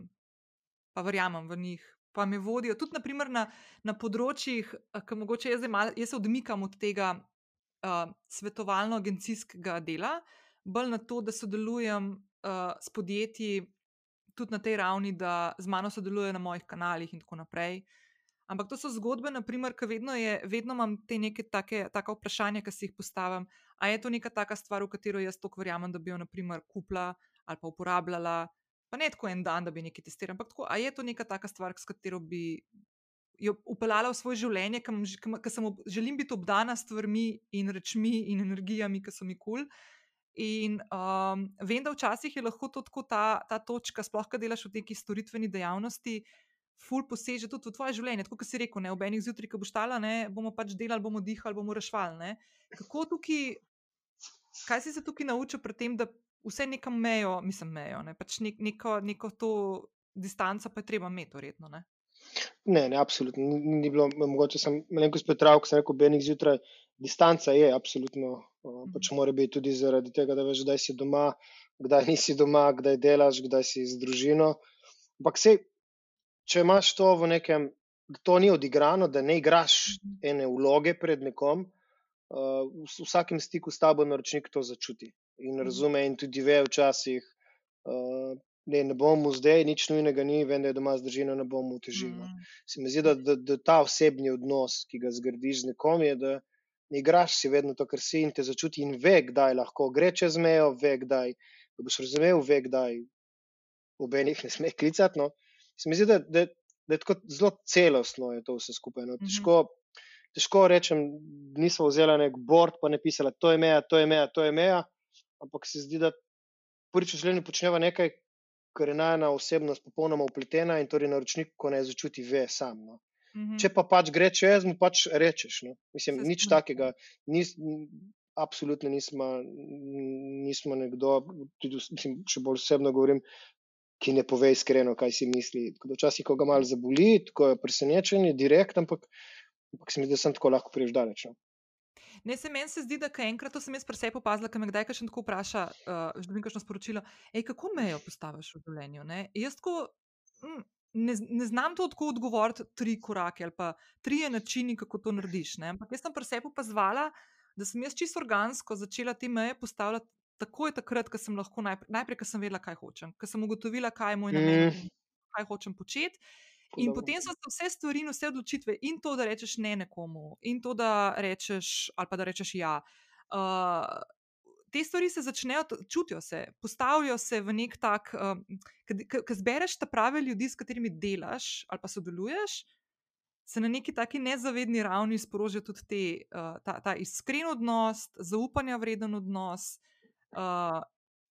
pa verjamem v njih. Pa me vodijo tudi naprimer, na, na področjih, ki mogoče jaz, mal, jaz se odmikam od tega uh, svetovalno-agencijskega dela, bolj na to, da sodelujem uh, s podjetji, tudi na tej ravni, da z mano sodeluje na mojih kanalih in tako naprej. Ampak to so zgodbe, naprimer, ki vedno, je, vedno imam te neke take, take vprašanja, ki si jih postavim. A je to neka taka stvar, v katero jaz tako verjamem, da bi jo, naprimer, kupila ali pa uporabljala, pa ne tako en dan, da bi nekaj testirala. Ampak tako, a je to neka taka stvar, s katero bi jo upeljala v svoje življenje, ker sem želim biti obdana s stvarmi in rečmi in energijami, ki so mi kul. Cool. In um, vem, da včasih je lahko to tako ta, ta točka, sploh kaj delaš v neki storitveni dejavnosti, ful poseže tudi v tvoje življenje. Tako kot si rekel, ne, ob enih zjutraj, ko boš tala, ne, bomo pač delali, bomo dihali, bomo rešvali. Kako tukaj, kaj si se tukaj naučil pri tem, da vse nekam mejo, mislim, mejo, ne, pač nek, neko, neko to distanco pa je treba imeti, verjetno. Ne? Ne, ne, absolutno. Ni, ni bilo, mogoče sem malenkost pretravil, ko sem rekel, benih zjutraj, distanca je absolutno, uh, pač mora biti tudi zaradi tega, da veš, kdaj si doma, kdaj nisi doma, kdaj delaš, kdaj si z družino. Ampak se, če imaš to v nekem, to ni odigrano, da ne igraš ene vloge pred nekom, uh, v vsakem stiku s tabo naročnik to začuti in razume in tudi ve včasih, uh, ne, ne bom mu zdaj, nič nujnega ni, vem, da je doma z družino, ne bom mu težil. Mm. Se mi zdi, da, da, da ta osebni odnos, ki ga zgradiš z nekom, je, da igraš si vedno to, kar si in te začuti in ve, kdaj lahko gre čez mejo, ve, kdaj da boš razumel, ve, kdaj obenih ne sme klicati. No. Se mi zdi, da, da, da je tako zelo celostno je to vse skupaj. No. Mhm. Težko, težko rečem, nismo vzeli nek bord, pa ne pisali, to je meja, to je meja, to je meja, ampak se zdi, da prvič v življenju počneva nekaj, ker je najna osebnost popolnoma upletena in torej naročnik, ko ne začuti, ve sam. No. -hmm. Če pa pač gre čez, mu pač rečeš. No. Mislim, nič takega. Nis, absolutno nismo, nismo nekdo, tudi mislim, če bolj osebno govorim, ki ne pove iskreno, kaj si misli. Včasih, ko ga malo zaboli, tako je presenečen, je direkt, ampak, ampak se mi zdi, da sem tako lahko priješ daleč. No. Ne, se meni se zdi, da enkrat sem jaz presej opazila, ker me kdaj še tako vpraša, uh, že dobim kakšno sporočilo, ej, kako mejo postaviš v življenju. Ne? Jaz tako mm, ne, ne znam to tako odgovoriti tri korake ali pa tri načini, kako to narediš. Ne? Ampak jaz sem presej opazvala, da sem jaz čisto organsko začela te meje postavljati takoj takrat, ko sem lahko najprej, najprej ko sem vedela, kaj hočem, ko sem ugotovila, kaj je moj namen, mm. kaj hočem početi. In potem so se vse stvari in vse odločitve, in to, da rečeš ne nekomu, in to, da rečeš, ali pa da rečeš ja. Uh, te stvari se začnejo, čutijo se, postavijo se v nek tak, um, ki zbereš ta prave ljudi, s katerimi delaš ali pa sodeluješ. Se na neki taki nezavedni ravni sprožijo tudi te, uh, ta, ta iskren odnos, zaupanja vreden odnos, uh,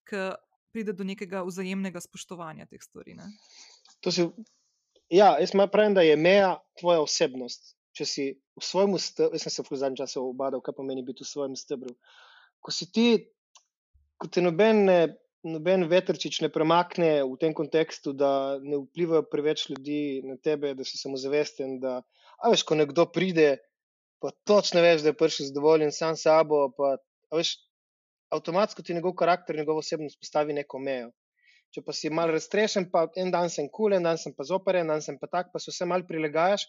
ki pride do nekega vzajemnega spoštovanja teh stvari. Ne? To si Ja, jaz pravim, da je meja tvoja osebnost. Če si v svojem stebru, jaz sem se v zadnjem času obadal, kaj pomeni biti v svojem stebru. Ko si ti, ko te noben, noben vetrčič ne premakne v tem kontekstu, da ne vplivajo preveč ljudi na tebe, da si samozavesten. Da, a veš, ko nekdo pride, pa točno veš, da je prišel zadovoljen sam s sabo, pa veš, avtomatsko ti njegov karakter, njegov osebnost postavi neko mejo. Če pa si mal raztrešen, pa en dan sem kul, en dan sem pa zoper, en dan sem pa tak, pa se vse mal prilagajaš,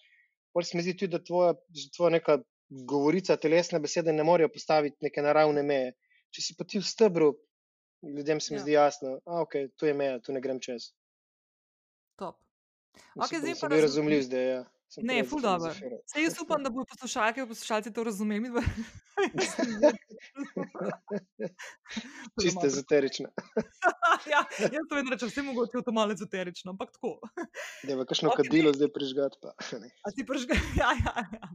pol se mi zdi tudi, da tvoja, tvoja neka govorica, telesne besede ne morejo postaviti neke naravne meje. Če si pa ti v stebru, ljudem se mi ja. zdi jasno, da okay, tu je meja, tu ne grem čez. Top. Okay, zdaj pa razumljiv zdaj. Ja. Ne, ful dobro. Se jaz upam, da bodo poslušalke in poslušalci to razumeli. Čiste ezoterične. ja, jaz to vedno rečem, vse mogoče je to malo ezoterično, ampak tako. Da, v kakšno okay. kadilo zdaj prižgati. Pa. A si prižgati? Ja, ja, ja.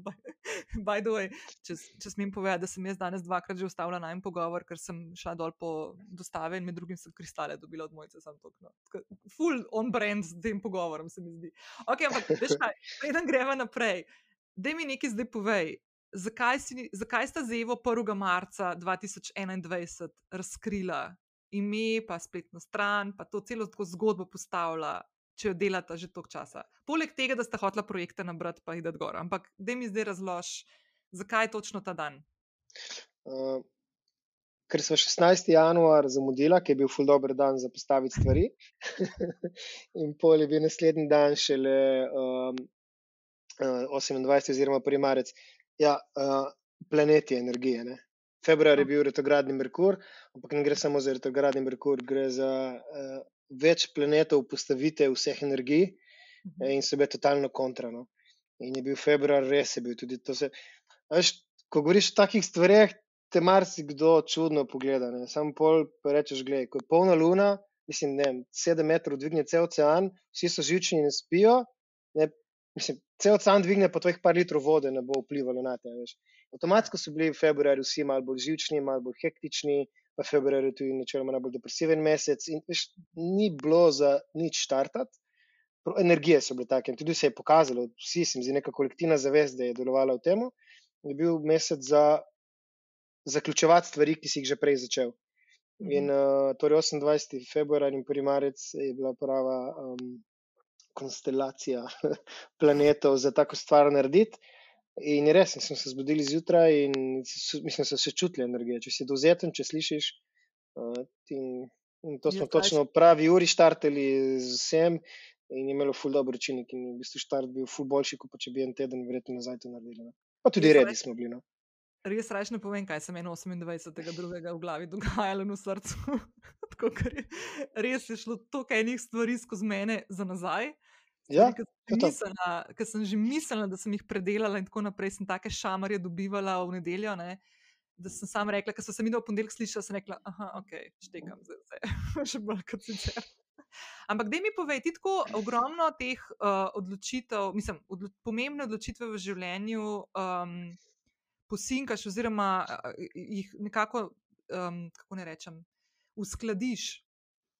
By the way, če, če smem povedati, da sem jaz danes dvakrat že ustavila na en pogovor, ker sem šla dol po dostave in med drugim sem kristale dobila od mojce. No. Full on brand s tem pogovorom se mi zdi. Ok, ampak veš kaj, preden greva naprej, da mi nekaj zdaj povej. Zakaj, si, zakaj sta Zevo 1. marca 2021 razkrila ime, pa spletno stran, pa to celo zgodbo postavila, če jo delata že toliko časa. Poleg tega, da sta hotla projekte nabrati, pa jih da gor. Ampak da mi zdaj razlož, zakaj točno ta dan. Uh, ker smo 16. januar zamudila, ki je bil ful dobr dan za postaviti stvari, in pol je bil naslednji dan šele um, 28. oziroma 1. marec. Ja, uh, planeti energije. Ne? Februar je bil retrogradni Merkur, ampak ne gre samo za retrogradni Merkur, gre za uh, več planetov postavite vseh energij Mhm. in so bile totalno kontrano. In je bil februar, res je bil tudi to. Se, veš, ko govoriš o takih stvareh, te marsikdo čudno pogleda. Ne? Sam pol pa rečeš, gledaj, ko je polna luna, mislim, ne, sedem metrov dvigne cel ocean, vsi so živčni in spijo, ne, mislim, cel ocean dvigne pa tvojih par litrov vode, ne bo vplivalo na te. Veš. Avtomatsko so bili v februarju vsi malo bolj živčni, malo bolj hektični, v februarju tudi načeloma najbolj depresiven mesec in veš, ni bilo za nič štartati. Pro- Energije so bile take in tudi se je pokazalo, vsi se mi zdi neka kolektivna zavest, da je delovala v tem, je bil mesec za zaključevati stvari, ki si jih že prej začel. In uh, torej 28. februar in 1. marec je bila prava um, konstelacija planetov za tako stvar narediti. In je res, in smo se zbudili zjutraj in mislim, da so se čutili energije. Če si dovzeten, če slišiš. Uh, in, in to smo Jaz točno pravi uri štartali z vsem in je imelo ful dobro učinek. In v bistvu štart bil ful boljši, kot pa če bi en teden verjetno nazaj to naredili. No. Pa tudi Jaz redi smo bili. No. Res raje ne povem, kaj se meni 28. drugega v glavi dogajalo in v srcu. Tako, je, res je šlo toliko enih stvari skozi mene za nazaj. Ja, to. sem, mislila, ki sem že mislila, da sem jih predelala, in tako naprej, sem take šamarje dobivala v nedeljo. Ne, da sem sam rekla, ker so se mi do ponedeljka slišala, sem rekla, aha, ok, štekam zdaj vse, še bolj kot sicer. Ampak, da mi povej, ti tako ogromno teh uh, odločitev, mislim, odlo pomembne odločitve v življenju um, posinkaš, oziroma uh, jih nekako, um, kako ne rečem, uskladiš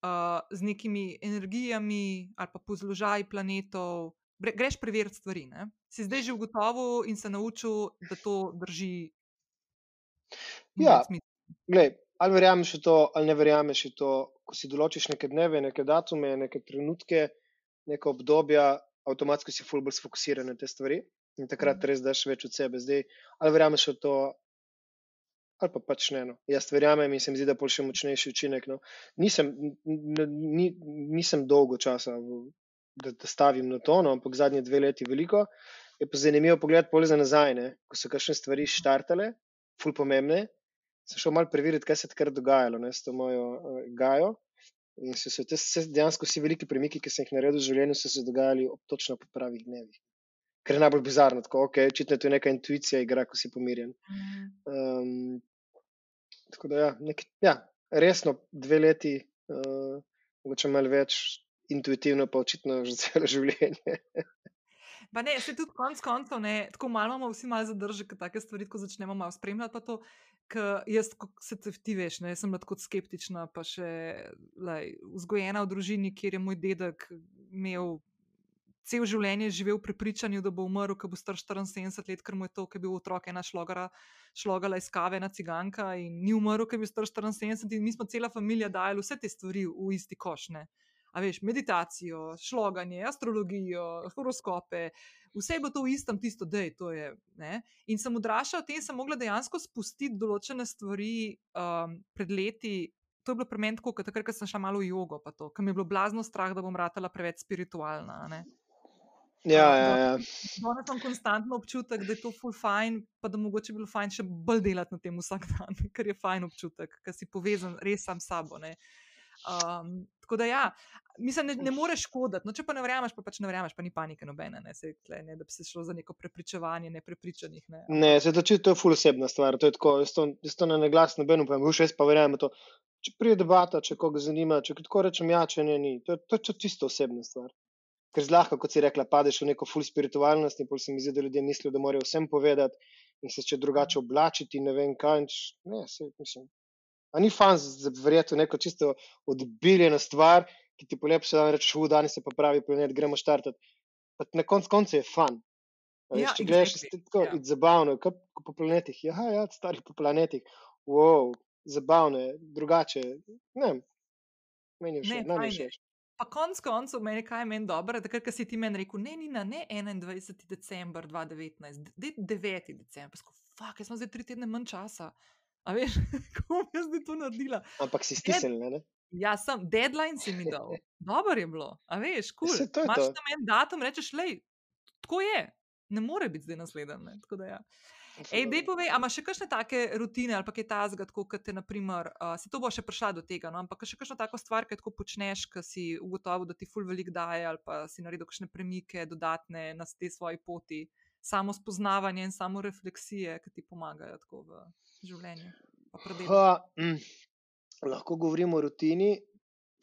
uh, z nekimi energijami ali pa po zložaju planetov. Gre, greš preveriti stvari. Ne? Si zdaj že ugotovil in se naučil, da to drži. Ja. Glej, ali verjameš v to, ali ne verjameš v to, ko si določiš neke dneve, neke datume, neke trenutke, neka obdobja, avtomatsko si ful bolj sfokusiran na te stvari in takrat Mhm. res daš več od sebe. Zdaj, ali verjameš v to, ali pa pač ne. No. Jaz verjamem in se mi zdi, da pol še močnejši učinek. No. Nisem, ni, nisem dolgo časa, da, da stavim na to, no, ampak zadnje dve leti veliko. Je pa zanimivo pogledati pol za nazaj, ne, ko so kakšne stvari štartale, ful pomembne, sem šel malo preveriti, kaj se je takrat dogajalo ne, s to mojo uh, gajo. In so se te, dejansko vsi veliki premiki, ki sem jih naredil v življenju, so se dogajali ob točno po pravih dnevih. Ker je najbolj bizarno, tako, ok, očitno je tu neka intuicija, igra, ko si pomirjen. Um, tako da, ja, nek, ja, resno, dve leti, uh, mogoče malo več, intuitivno pa očitno že celo življenje. Pa ne, se tudi konec koncev, ne, tako malo imamo vsi malo zadržek, ko take stvari tako začnemo malo spremljati. Pa to, ker jaz, se ti veš, ne, sem bila tako skeptična, pa še lej, vzgojena v družini, kjer je moj dedek imel cel življenje živel v prepričanju, da bo umrl, ko bo star 74 let, ker mu je to, ker je bil otrok ena šlogara, šlogala iz kave, ena ciganka in ni umrl, ker je bil star 74 in mi smo cela familija dajali vse te stvari v isti koš. Ne. A veš, meditacijo, šloganje, astrologijo, horoskope, vse je bilo to v istem, tisto, da je to. Je, ne. in sem odraščala v tem, sem mogla dejansko spustiti določene stvari um, pred leti. To je bilo pri meni tako, takrat, ko sem šla malo v jogo, pa to, ker mi je bilo blazno strah, da bom ratala preveč spiritualna. ne. Ja, ja, ja. Danes imam konstantno občutek, da je to ful fajn, pa da mogoče bi bilo fajn še bolj delati na tem vsak dan, ker je fajn občutek, ker si povezan res sam s sabo. ne. Um, tako da ja, mislim, ne, ne moreš škoditi. No, če pa ne verjameš, pa pač ne verjameš, pa ni panike nobene, ne, Saj, tle, ne, da bi se šlo za neko prepričevanje neprepričanih. Ne. Ne, se to, to je ful osebna stvar. To je tako, jaz to, jaz to na neglas noben upam, už jaz pa verjamem to. Če pride debata, če koga zanima, če tako rečem ja, če ne, ni. To je, to je čisto osebna stvar. Ker zlahka, kot si rekla, padeš v neko ful spiritualnost in pol se mi zdi, da ljudje mislijo, da morajo vsem povedati in se če drugače oblačiti, ne vem kaj. in Ne, se, mislim. A ni fan verjeti v neko čisto odbiljeno stvar, ki ti polepša dan rečeš, v danes se pa pravi planet, gremo štartati. Pa na koncu konca je fan. A Veš, Ja, če gledaš, je tako ja. zabavno, kot po planetih. Ja, ja, stari po planetih. Wow, zabavno je, drugače. Ne, meni je všeč, je. všeč. Pa konc koncev, meni kaj je meni dobro, takrat, ko si ti meni rekel, ne, Nina, ne 21. december 2019, de, 9. december. Sko, fuck, jaz sem zdaj tri tedne manj časa. A veš, kako bom jaz zdaj to naredila? Ampak si stisnil, ne? ne? Ja, sem, deadline si mi dal. Dobro je bilo, a veš, kul. Imaš to. tam en datum, rečeš, lej, tako je. Ne more biti zdaj naslednji. da ja. Ej, dej povej, a imaš še kakšne take rutine ali kaj tazga, tako kot te, naprimer, uh, si to bo še prišla do tega, no? ampak še kakšno tako stvar, ki tako počneš, ki si ugotovil, da ti ful velik daje ali pa si naredil kakšne premike dodatne na tej svoji poti, samo spoznavanje in samo refleksije, ki ti pomagajo tako v življenju. Ha, mm, lahko govorimo o rutini,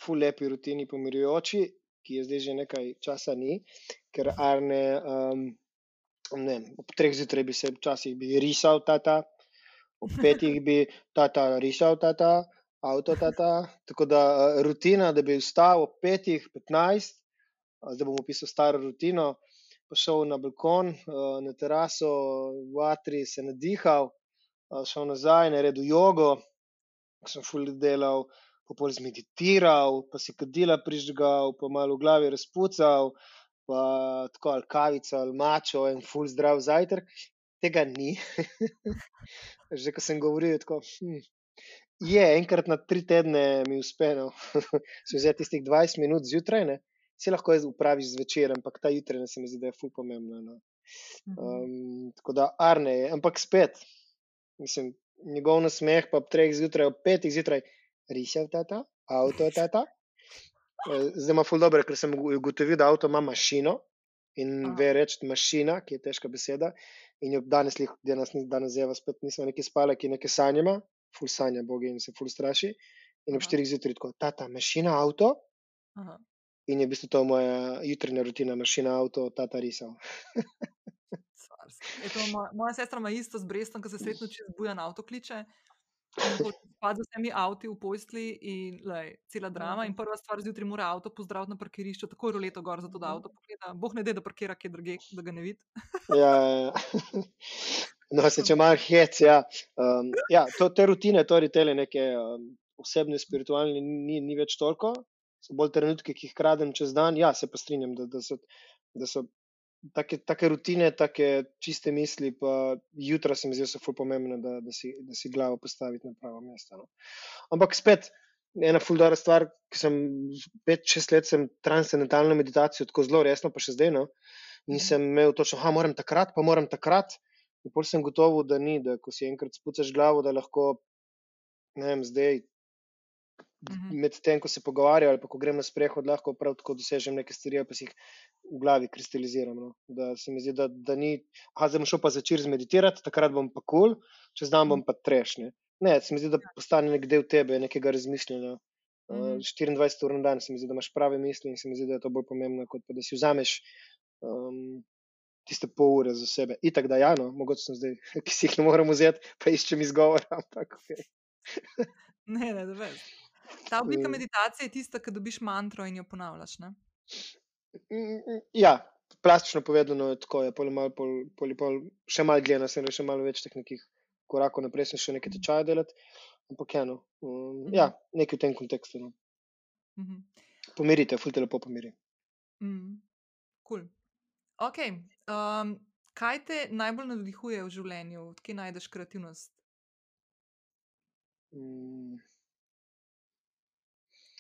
ful lepi rutini, pomirjujoči, ki je zdaj že nekaj časa ni, ker Arne. Um, ne, ob treh zjutraj bi se včasih bi risal, tata, ob petih bi tata risal, tata, avto, tata. Tako da rutina, da bi vstal ob petih, petnajst, zdaj bom opisal staro rutino, pa šel na balkon, na teraso, v atri se nadihal, šel nazaj, naredil jogo, sem ful delal. Pa pol zmeditiral, pa si kadila prižgal, pa malo v glavi razpucal, pa tako ali kavico ali mačo in full zdrav zajtrk. Tega ni. Že ko sem govoril, tako, hm, je enkrat na tri tedne mi uspelo, se vzeti tistih 20 minut zjutraj, ne? se lahko upraviš zvečer, ampak ta jutraj se mi zdi, da je full pomembno. No? Um, tako da arne je, ampak spet, mislim, njegov nasmeh pa ob treh zjutraj, ob petih zjutraj, risal tata, avto tata. Eh, zdaj ima ful dobro, ker sem ugotovil, da avto ima mašino in Aha. ve reči mašina, ki je težka beseda. In jo danes, danes, danes zjeva spet nisem neki spale, ki nekaj sanjama, ful sanja bogi in se ful straši. In ob štirih zjutraj tako, tata, mašina, avto. Aha. In je v bistvu to moja jutranja rutina, mašina, avto, tata risal. moja sestra ima isto z Brestom, ko se sredno čez buja na avto kliče. Spad z vsemi avti v posli in lej, cela drama. In prva stvar zjutraj mora avto pozdraviti na parkirišču, tako je roleto gor, zato da avto pogleda. Boh ne de, da parkira kje druge, da ga ne vidi. ja, ja. No, se če malo hec, ja. Um, ja to, te rutine, to retele neke um, osebne, spiritualne, ni, ni več toliko. So bolj trenutke, ki jih kradem čez dan. Ja, se pa strinjam, da, da, so, da so take, take rutine, take čiste misli, pa jutra se mi zdi, da so zelo pomembne, da, da, si, da si glavo postaviti na pravo mesto. No. Ampak spet, ena fuldora stvar, ki sem pet, šest let sem transcendentalno meditacijo tako zelo resno, pa še zdaj. No, in mhm. sem imel točno, da moram takrat, pa moram takrat. In pol sem gotovo, da ni, da ko si enkrat spucaš glavo, da lahko, ne vem, zdaj -hmm. med tem, ko se pogovarjam ali pa ko grem na sprehod, lahko prav tako dosežem nekaj stvari, pa si jih v glavi kristaliziram. No. Da se mi zdi, da, da ni, ah, zdaj bom šel pa začeti zmeditirati, takrat bom pa kul, cool, čez dan bom pa trešnje. Ne, se mi zdi, da postane nek del tebe, nekega razmišljanja. Mm -hmm. 24 ur na dan, se mi zdi, da imaš prave misli in se mi zdi, da je to bolj pomembno, kot pa da si vzameš um, tiste pol ure za sebe. In tako da, ja, no, mogoče sem zdaj, ki si jih ne morem vzeti, pa iščem izgovor. Ampak, okay. ne, ne, da veš. Ta oblika meditacije je tista, ki dobiš mantro in jo ponavljaš. Ne? Mm, mm, ja, plastično povedano je tako. Je pol, pol, pol, pol, še malo gledano, sem še malo več teh nekih korakov naprej, sem še nekaj tečaja delati. Ampak eno, um, ja, mhm. nekaj v tem kontekstu. No. Mhm. Pomirite, fulite lepo pomiri. Mm, cool. okay. um, kaj te najbolj navdihuje v življenju, kje najdeš kreativnost? Mm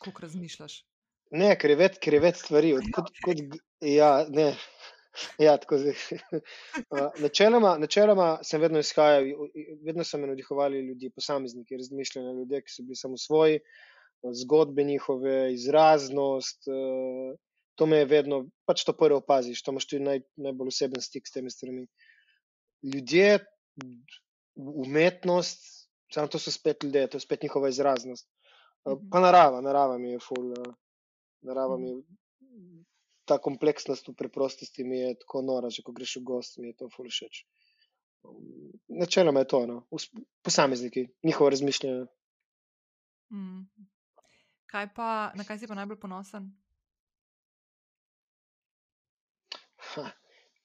kako razmišljaš? Ne, ker je več, ker je več stvari. Od, kot, kot, ja, ne. Ja, tako zdaj. načeloma, načeloma sem vedno izhajal, vedno so me navdihovali ljudi, posamezniki, razmišljanja ljudi, ki so bili samo svoji, zgodbe njihove, izraznost. To me je vedno, pač to prvo opaziš, to imaš tudi naj, najbolj oseben stik s temi stvarmi. Ljudje, umetnost, samo to so spet ljudje, to je spet njihova izraznost. Mhm. Pa narava, narava mi je ful. Ja. Narava mi je mhm. ta kompleksnost v preprostosti mi je tako nora, že ko greš v gost, mi je to ful všeč. Načeloma je to, no. posamezniki, njihovo razmišljanje. Mm. Kaj pa, na kaj si pa najbolj ponosen? Ha,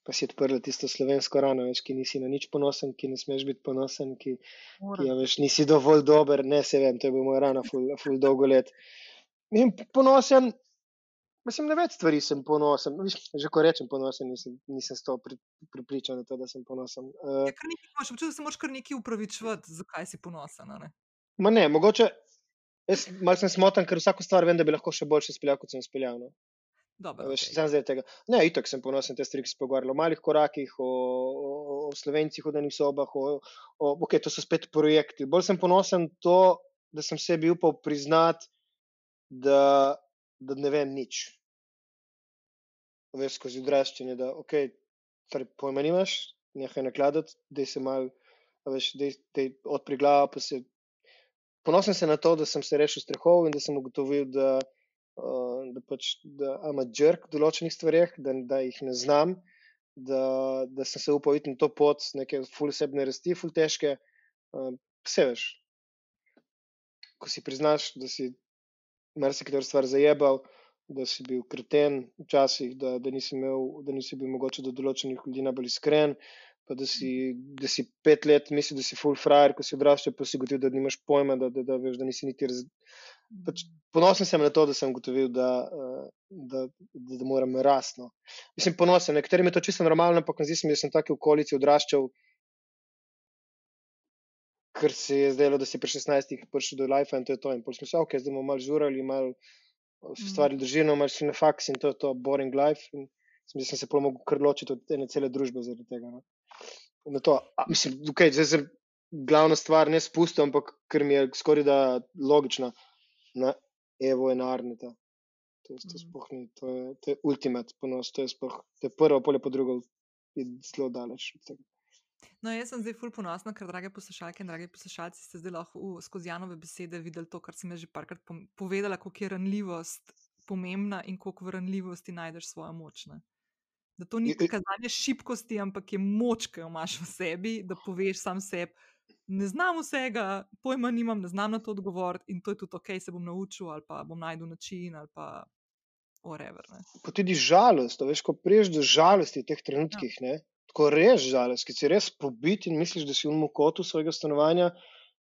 pa si odprl tisto slovensko rano, veš, ki nisi na nič ponosen, ki ne smeš biti ponosen, ki, ki ja, veš, nisi dovolj dober, ne se vem, to je bil moj rano, ful, ful dolgo let. In ponosen, mislim, na več stvari sem ponosen. Viš, že ko rečem ponosen, nisem, nisem s to pri, pripričan, to, da sem ponosen. Uh, ja, imaš občutek, da se moraš kar nekaj upravičevati, zakaj si ponosen. Ne? Ma ne, mogoče, jaz malce sem smotan, ker vsako stvar vem, da bi lahko še boljše speljal, kot sem speljal. No? Dobro, Veš, okej. Sam zdaj tega. Ne, itak sem ponosen, te stvari, ki se pogovarjali o malih korakih, o, o, o slovencih v danih sobah, o, o, ok, to so spet projekti. Bolj sem ponosen to, da sem sebi upal priznati, da, da ne vem nič. Veš, skozi odraščanje, da ok, torej pojma nimaš, nehaj nakladati, da se mal, a veš, da odpri glavo, pa se. Ponosen sem na to, da sem se rešil strahov in da sem ugotovil, da, uh, da pač, da imam jerk v določenih stvareh, da, da jih ne znam, da, da sem se upal iti na to pot, neke full osebne rasti, full težke. Vse veš. Ko si priznaš, da si marsikatero stvar zajebal, da si bil kreten včasih, da, da, nisi imel, da nisi bil mogoče do določenih ljudi najbolj iskren, pa da si, da si pet let mislil, da si full frajer, ko si odraščal, pa si ugotovil, da nimaš pojma, da, da, da, veš, da nisi niti raz... Pač, ponosen sem na to, da sem ugotovil, da, uh, da, da, da moram rasti. No. Mislim, ponosen, nekaterim je to čisto normalno, ampak zdi se mi, da sem v taki okolici odraščal, ker se je zdelo, da si pri 16-ih prišel do life in to je to. In pol smo se, ok, zdaj bomo malo žurali, malo se stvari držijo, malo si na faks in to je to boring life. In sem, sem se pol mogel kar ločiti od ene cele družbe zaradi tega. No. Na to, a, mislim, ok, zdaj sem glavna stvar ne spustil, ampak ker mi je skoraj da logična na Evo in Arneta. To, to, sploh ni, to, je, to je ultimate ponos, to je, sploh, to je prvo, polje pa drugo, je zelo daleč od tega. No, jaz sem zdaj ful ponosna, ker, drage poslušalke in dragi poslušalci, ste zdaj lahko v, skozi Janove besede videli to, kar sem že parkrat povedala, koliko je ranljivost pomembna in koliko v ranljivosti najdeš svojo moč. Ne? Da to ni Je- je- kazanje šibkosti, ampak je moč, ki jo imaš v sebi, da poveš sam sebi. Ne znam vsega, pojma nimam, ne znam na to odgovoriti in to je tudi ok, se bom naučil ali pa bom najdel način ali pa whatever. Ne. Pa tudi žalost, veš, ko priješ do žalosti v teh trenutkih, ne, tako res žalost, ki si res pobit in misliš, da si v mokotu svojega stanovanja.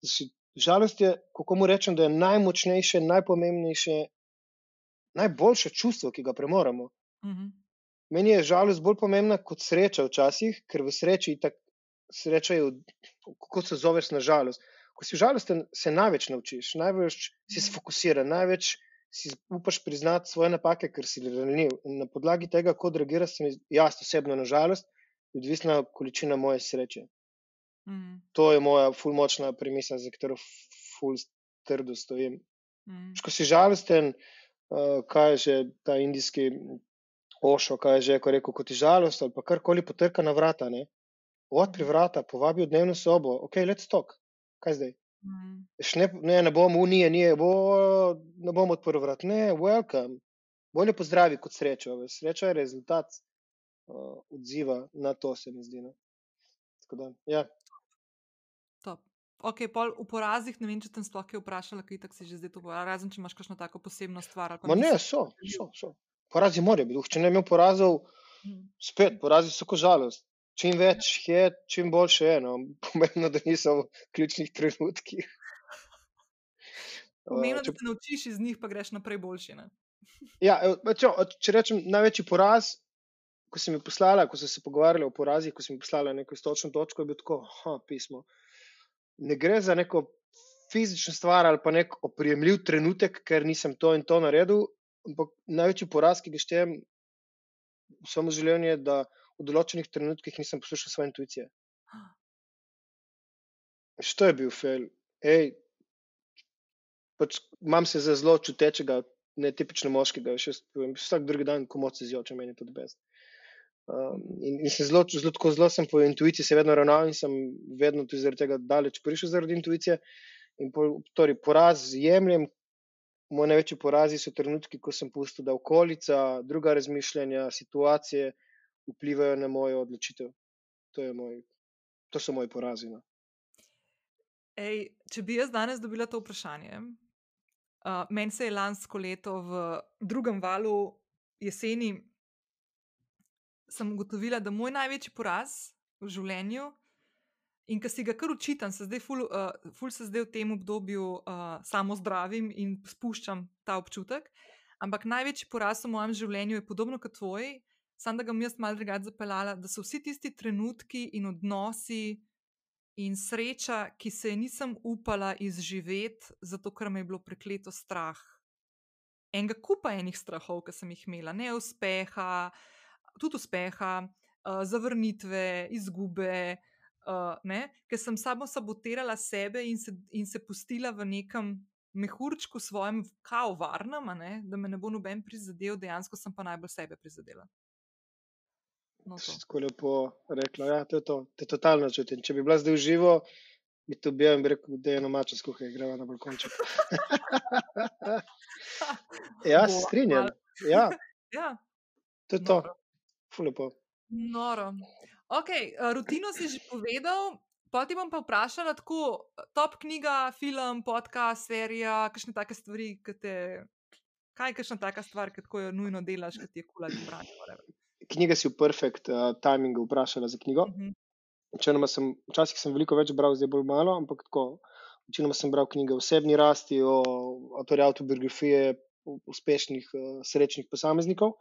da Si, žalost je, kako mu rečem, da je najmočnejše, najpomembnejše, najboljše čustvo, ki ga premoremo. Mhm. Meni je žalost bolj pomembna kot sreča včasih, ker v sreči itak sreča je, v- kako se zoveš na žalost. Ko si žalosten, se največ naučiš, največ si sfokusiran, največ si upaš priznati svoje napake, ker si ranljiv. In na podlagi tega, kako reagiraš, sem jaz osebno na žalost, je odvisna količina moje sreče. Mhm. To je moja ful močna premisa, za katero ful trdo stojim. Mhm. Ko si žalosten, uh, kaj je že ta indijski ošo, kaj je že ko rekel, ko ti žalost ali pa karkoli potrka na vrata, ne? Odpri vrata, povabi v dnevno sobo, ok, let's talk, kaj zdaj? Veš, Ne, ne, ne bom unije, nije, bo, ne bom odprl vrat, ne, welcome. Bolje pozdravi kot srečo. Sreča je rezultat uh, odziva na to, se mi zdi. No. Tako Da, ja. Top. Ok, pol v porazih, ne vem, če sem sploh kaj vprašala, kaj tako si že zdaj to povedala, razen če imaš kakšno tako posebno stvar. Ma ne, so, so, so. Porazi morajo biti. Če ne bi imel porazov, Mhm. spet porazi so kot žalost. Čim več je, čim boljše je. No. Pomembno, da niso v ključnih trenutkih. Pomembno, če, da se naučiš iz njih, pa greš naprej boljši. Ne? ja, pa če, če rečem največji poraz, ko sem jih poslala, ko sem se pogovarjala o porazih, ko sem jih poslala neko istočno točko, je bilo tako, ha, pismo. Ne gre za neko fizično stvar ali pa nek oprijemljiv trenutek, ker nisem to in to naredil, ampak največji poraz, ki ga štejem v svojem življenju, je, da v določenih trenutkih nisem poslušal svoje intuicije. Što je bil fail? Ej, pač imam se za zelo čutečega, netipično moškega, veš, jaz povem, vsak drugi dan komot se zjoče, meni je to best. Um, in, in sem zelo, zelo, tako zelo sem po intuiciji se vedno ravnal in sem vedno tudi zaradi tega daleč prišel zaradi intuicije. In po, torej, poraz jemljem, moji največji porazi so trenutki, ko sem pustil, da okolica, druga razmišljanja, situacije vplivajo na mojo odločitev. To, moj, to so moji porazi. No. Ej, če bi jaz danes dobila to vprašanje, uh, meni se je lansko leto v drugem valu jeseni, sem ugotovila, da moj največji poraz v življenju in ki si ga kar učitam, se zdaj ful, uh, ful se zdaj v tem obdobju uh, samo zdravim in spuščam ta občutek. Ampak največji poraz v mojem življenju je podobno kot tvoj, samo da ga bom jaz malo drugače zapeljala, da so vsi tisti trenutki in odnosi in sreča, ki se je nisem upala izživeti, zato ker me je bilo prekleto strah. enega kupa enih strahov, ki sem jih imela, neuspeha, tudi uspeha, uh, zavrnitve, izgube, uh, ker sem samo sabotirala sebe in se, in se pustila v nekem mehurčku svojem, kao varnem, da me ne bo noben prizadel, dejansko sem pa najbolj sebe prizadela. No, Tako lepo rekla. Ja, to je to, to je totalno čutim. Če bi bila zdaj v živo, bi to bil in bi rekel, da je eno mačo skuhaj, gremo na balkonček. ja, se strinjam. Ja. ja. To je to. Fulepo. Noro. Ok, rutino si že povedal. Ti bom pa vprašala, tako top knjiga, film, podcast, serija, kakšne take stvari, ki te. Kaj je kakšna taka stvar, ki jo nujno delaš, ki ti je kula za branje? Knjiga si v perfect uh, timingu vprašala za knjigo. Uh mhm. -huh. sem, včasih sem veliko več bral, zdaj bolj malo, ampak tako. Večinoma sem bral knjige o osebni rasti, o avtorju autobiografije uspešnih, uh, srečnih posameznikov.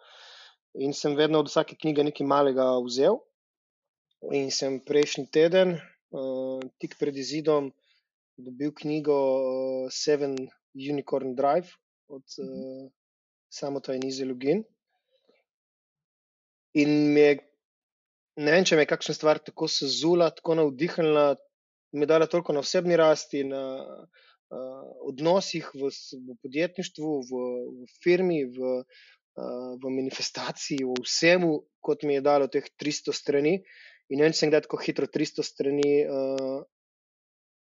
In sem vedno od vsake knjige nekaj malega vzel. In sem prejšnji teden, uh, tik pred izidom dobil knjigo uh, Seven Unicorn Drive od uh, Samota in Ize Lugin. In me je, ne vem, če me je kakšna stvar tako sezula, tako navdihnila, mi je dala toliko na osebni rasti, na uh, odnosih v, v podjetništvu, v, v firmi, v, uh, v manifestaciji, v vsemu, kot mi je dalo teh 300 strani. In en sem kdaj tako hitro, 300 strani, uh,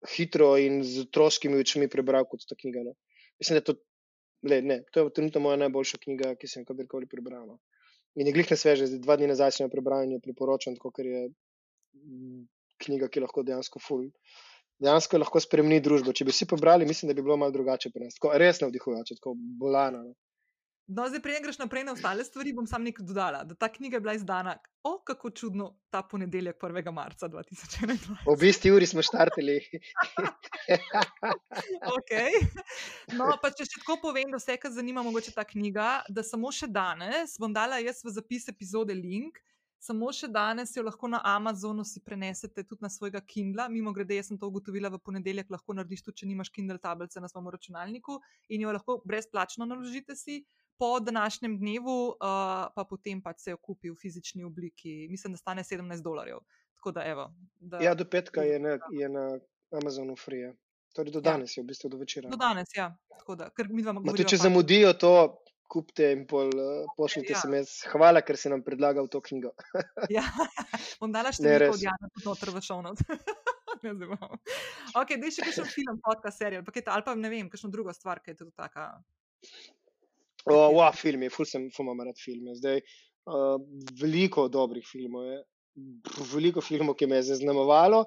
hitro in z otroškimi očmi prebral kot ta knjiga. No. Mislim, da to, le, ne, to je trenutno moja najboljša knjiga, ki sem jo kadarkoli prebral. No. In je glih na sveže, zdaj dva dni nazaj sem jo prebral in jo priporočam, tako, ker je mm, knjiga, ki lahko dejansko ful. Dejansko lahko spremeni družbo. Če bi vsi prebrali, mislim, da bi bilo malo drugače pri nas. Tako res navdihujoče, tako bolano. No. No, zdaj, prej greš naprej na ostale stvari, bom sam nekaj dodala. Da ta knjiga je bila izdana, o, kako čudno, ta ponedeljek 1. marca 2021. V bistvu, uri smo štartili. okay. No, pa če še tako povem, da vse, kar zanima, mogoče ta knjiga, da samo še danes bom dala jaz v zapis epizode link. Samo še danes jo lahko na Amazonu si prenesete tudi na svojega Kindla. Mimo grede, jaz sem to ugotovila v ponedeljek, lahko narediš tudi, če nimaš Kindle tablice na svojem računalniku in jo lahko brezplačno naložite si po današnjem dnevu, uh, pa potem pa se jo kupi v fizični obliki. Mislim, da stane 17 dolarjev. Da, evo, da, ja, do petka je na, je na Amazonu free. Torej, do ja. danes je v bistvu do večera. Do danes, ja. Da, tudi, če zamudijo to, kupite in pol, uh, pošljite ja. se mi. Hvala, ker si nam predlagal to knjigo. ja, bom dala še nekaj od Jana, tudi noter v šovno. Ne vem. Ok, da je še kakšen film, podcast, serija, ali pa ne vem, kakšno drugo stvar, ki je tudi taka. Oh, wow, film je, ful sem, ful imam rad filme. Zdaj, uh, veliko dobrih filmov je, veliko filmov, ki me je zaznamovalo.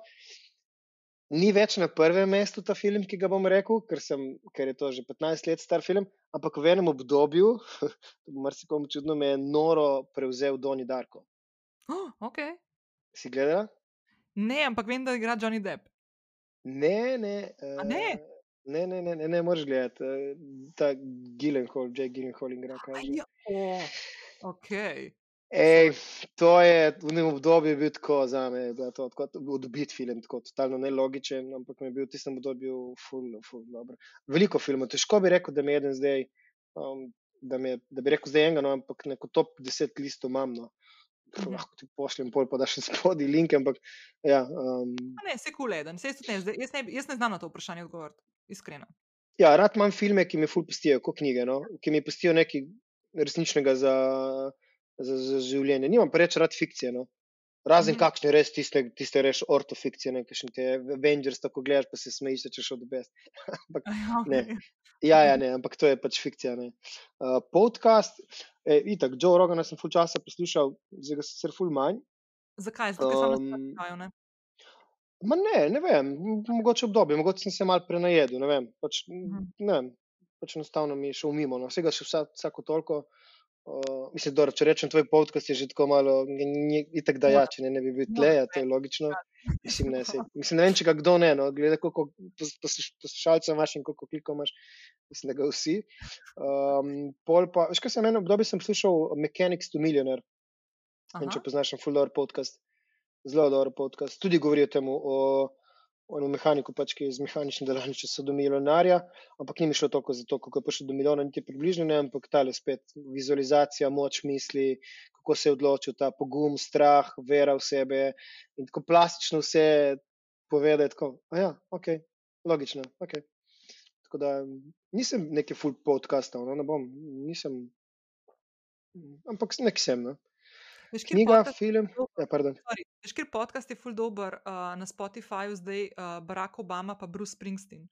Ni več na prvem mestu ta film, ki ga bom rekel, ker, sem, ker je to že 15 let star film, ampak v enem obdobju, marsikom čudno, me je noro prevzel Doni Darko. Oh, okay. Si gledala? Ne, ampak vem, da igra Johnny Depp. Ne, ne. Uh, ne. Ne, ne, ne, ne, ne moreš gledati. Eh, ta Gilenhol, Jack gre kaj. Ja, oh, ok. Ej, to je v enem obdobju bil tako za me, da je to odbit film, tako totalno nelogičen, ampak mi je bil v tistem obdobju ful, ful, dobro. Veliko filmov, težko bi rekel, da mi je eden zdaj, um, da, me, da bi rekel zdaj enega, no, ampak neko top 10 listov imam, no. Mhm. lahko ti pošljem, pol pa da še spodaj link. Ampak, ja, um, ne, se kul, cool jaz, jaz, jaz ne znam na to vprašanje odgovoriti, iskreno. Ja, rad imam filme, ki mi ful pustijo, kot knjige, no? ki mi pustijo nekaj resničnega za, za, za življenje. Nimam pa reči rad fikcije. No? Razen mm. kakšne res tiste, tiste reš ortofikcije, ne kakšne te Avengers, tako gledaš, pa se smejiš, če šel do best. ampak, ne. Ja, ja, ne, ampak to je pač fikcija. Uh, podcast, e, itak, Joe Rogan sem full časa poslušal, zdaj ga sicer full manj. Zakaj? Zato, ker um, sem na ne? Ma ne, ne vem, mogoče obdobje, mogoče sem se mal prenajedel, ne vem. Pač, mm. ne vem, pač enostavno mi je šel mimo, no. vsega še vsa, vsako toliko. Uh, mislim, da če rečem tvoj podcast, je že tako malo, itak da ja, če ne, ne bi bil tle, to je logično. Mislim, ne, se, mislim, ne vem, če ga kdo ne, no, glede koliko poslušalcev imaš in koliko klikov imaš, mislim, da ga vsi. Um, pol pa, veš kaj sem eno obdobje sem slušal Mechanics to Millionaire, in če poznaš Full Door podcast, zelo dober podcast, tudi govori o tem, o onemu mehaniku, pač, ki je z mehaničnim delavničem se do milijonarja, ampak ni mi šlo toliko za to, kako je prišel do milijona, niti približno ne, ampak tale spet vizualizacija, moč misli, kako se je odločil, ta pogum, strah, vera v sebe in tako plastično vse povedati, tako, a ja, ok, logično, ok. Tako da nisem neki full podcastov, no, ne bom, nisem, ampak nek sem, no. Veš, Knjiga, film, ja, pardon. Sorry, Veš, ker podcast je full dober uh, na Spotifyju zdaj uh, Barack Obama pa Bruce Springsteen.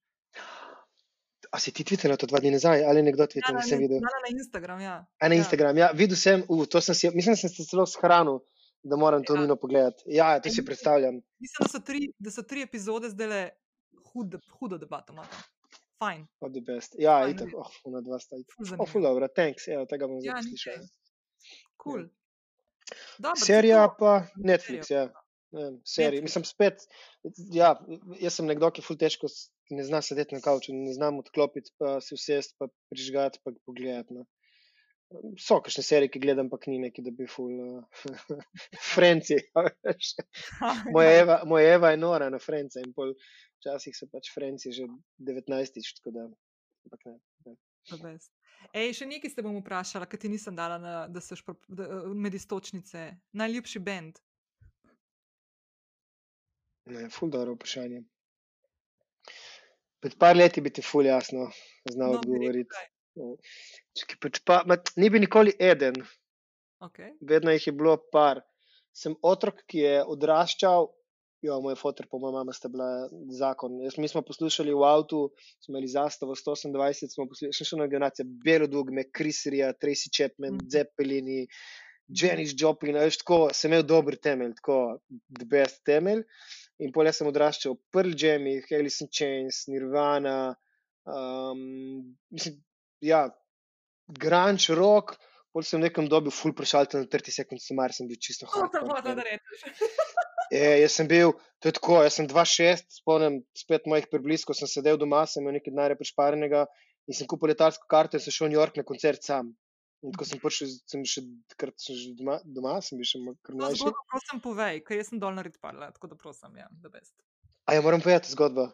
A si ti tvitnil to dva dni nazaj ali nekdo Ja, tvitnil, na, nisem videl? na, na Instagram, ja. A na ja. Instagram, ja, videl sem, uh, to sem si, mislim, da sem se celo shranil, da moram to Ja. nujno pogledati. Ja, to si predstavljam. Mislim, da so tri, da so tri epizode zdaj le hud, hudo debato. Fajn, Od the best. Ja, Fajn, itak, oh, una dva sta. ful Oh, ful dobro, thanks, evo, tega bom zdaj Ja, poslušal. nekaj. Cool. Dobro, saj Serija to- pa. Netflix, ja. Ne vem, Serija, Netflix. mislim spet, ja, jaz sem nekdo, ki ful težko, ne zna sedeti na kavču, ne znam odklopiti, pa si vsest, pa prižgati, pa pogledati. No. So kakšne serije, ki gledam, pa ni neki, da bi ful uh, Frenci. a veš. Moja Eva, moja Eva je nora na Frence in pol včasih so pač Frenci že 19. tako da. Ampak ne. ne. Ej, še nekaj ste bom vprašala, ker ti nisem dala, na, da se špro, da, med istočnice. Najljubši bend. Ne, ful dobro vprašanje. Pred par leti bi ti ful jasno znal No, odgovoriti. kaj. Čakaj, pač pa, ma, ni bi nikoli eden, Okay. vedno jih je bilo par. Sem otrok, ki je odraščal, jo, moj fotor, pa moja mama sta bila zakon. Jaz, mi smo poslušali v avtu, smo imeli zastavo 128, smo poslušali še ena generacija, Belo Dugme, Kriserija, Tracy Chapman, Mhm. Zeppelini, Janis Joplin, veš, tako sem imel dober temelj, tako the best temelj. In pol jaz sem odraščal v Pearl Jam, Alice in Chains, Nirvana, um, mislim, ja, grunge, rock, pol sem nekem dobil full prešalten na 30 sekund, samar sem bil čisto To hardcore hotela, fan. da rečeš. E, jaz sem bil, to je tako, jaz sem 2-6, spomnim spet mojih prebliskov, sem sedel doma, sem imel nekaj denarja prešparenega in sem kupil letalsko karto in sem šel v New York na koncert sam. In ko sem prišel, sem še, takrat sem že doma, doma sem bil še kar To mlajši. zgodbo prosim povej, ker jaz sem dol naredila parla, tako da prosim, ja, the best. A ja, moram povedati zgodbo.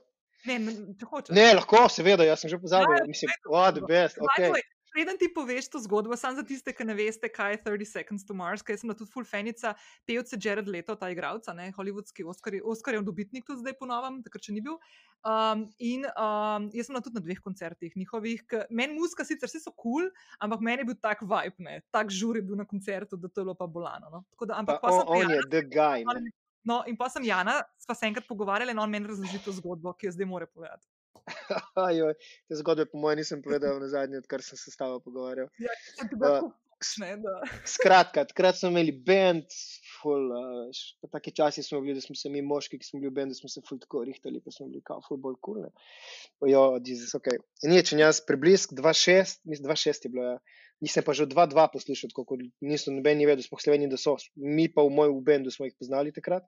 Ne, ne, če hočeš. Ne, lahko, seveda, jaz sem že pozabil, Ja, mislim, to oh, the best, ok. way, Preden ti poveš to zgodbo, samo za tiste, ki ne veste, kaj je 30 Seconds to Mars, ker sem tudi full fanica pevca Jared Leto, ta igralca, ne, hollywoodski Oscar, Oscarjev dobitnik tudi zdaj ponovim, takrat še ni bil. Um, in um, jaz sem bila tudi na dveh koncertih njihovih. Meni muska sicer vsi so kul, cool, ampak meni je bil tak vibe, ne, tak žur je bil na koncertu, da to je bilo pa bolano. No. Tako Da, Pa ampak pa on, pa on Jana, je the guy. Ne? no, in pa sem Jana, sva se enkrat pogovarjala in on meni razloži to zgodbo, ki jo zdaj more povedati. Ajoj, te zgodbe, po mojem, nisem povedal na zadnje, odkar sem se s tabo pogovarjal. Ja, sem Uh, ne. Skratka, takrat smo imeli bend, ful, uh, v taki časi smo bili, da smo se mi moški, ki smo bili v bendu, smo se ful tako rihtali, pa smo bili kao ful bolj kul. Cool, jo, Jezus, ok. Če jaz preblisk 2-6, mislim 2-6 je bilo, ja. Nisem pa že od 2-2 poslušal, tako kot niso noben ni vedel, smo Sloveniji, da so. Mi pa v moj v bendu smo jih poznali takrat.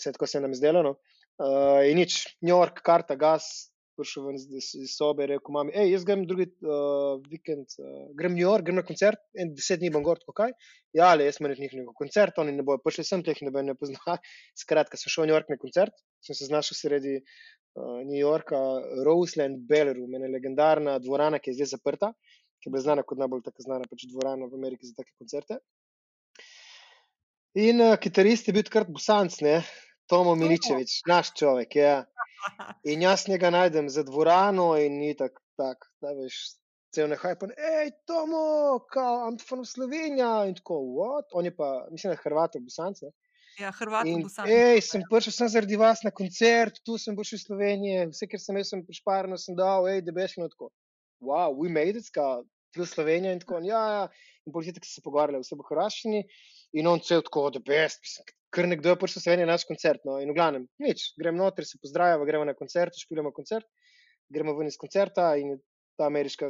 Vse tako se nam je zdelo. No. Uh, in nič, New York, karta, gas, prišel ven iz, sobe, rekel mami, hej, jaz grem drugi uh, vikend, uh, grem v New York, grem na koncert, en deset dni bom gor, tako kaj. Ja, ali jaz imam njihov koncert, oni ne bojo prišli sem, teh ne bojo ne pozna. Skratka, sem šel v New York na koncert, sem se znašel sredi uh, New Yorka, Roseland Ballroom, ena legendarna dvorana, ki je zdaj zaprta, ki je bila znana kot najbolj tako znana pač dvorana v Ameriki za take koncerte. In uh, kitarist je bil takrat Busanc, ne, Tomo Miličevič, naš človek, ja. In jaz njega najdem za dvorano in ni tako, tak, da veš, cel nehaj pa, hej, Tomo, kao, I'm from Slovenija in tako, what? On je pa, mislim, da je Hrvat, Busanc, ne. Ja, Hrvat In, bo sam. ej, sem prišel sem zaradi vas na koncert, tu sem prišel iz Slovenije, vse, ker sem jaz sem prišparno, sem dal, hej, debešno tako. Wow, we made it, ska, tu Slovenija in tako, ja, ja. In politik so se pogovarjali vse v hrvaščini in on cel tako, the best, mislim, ker nekdo je prišel Slovenijo na naš koncert, no, in v glavnem, nič, grem noter, se pozdravljamo, gremo na koncert, špilamo koncert, gremo ven iz koncerta in je ta ameriška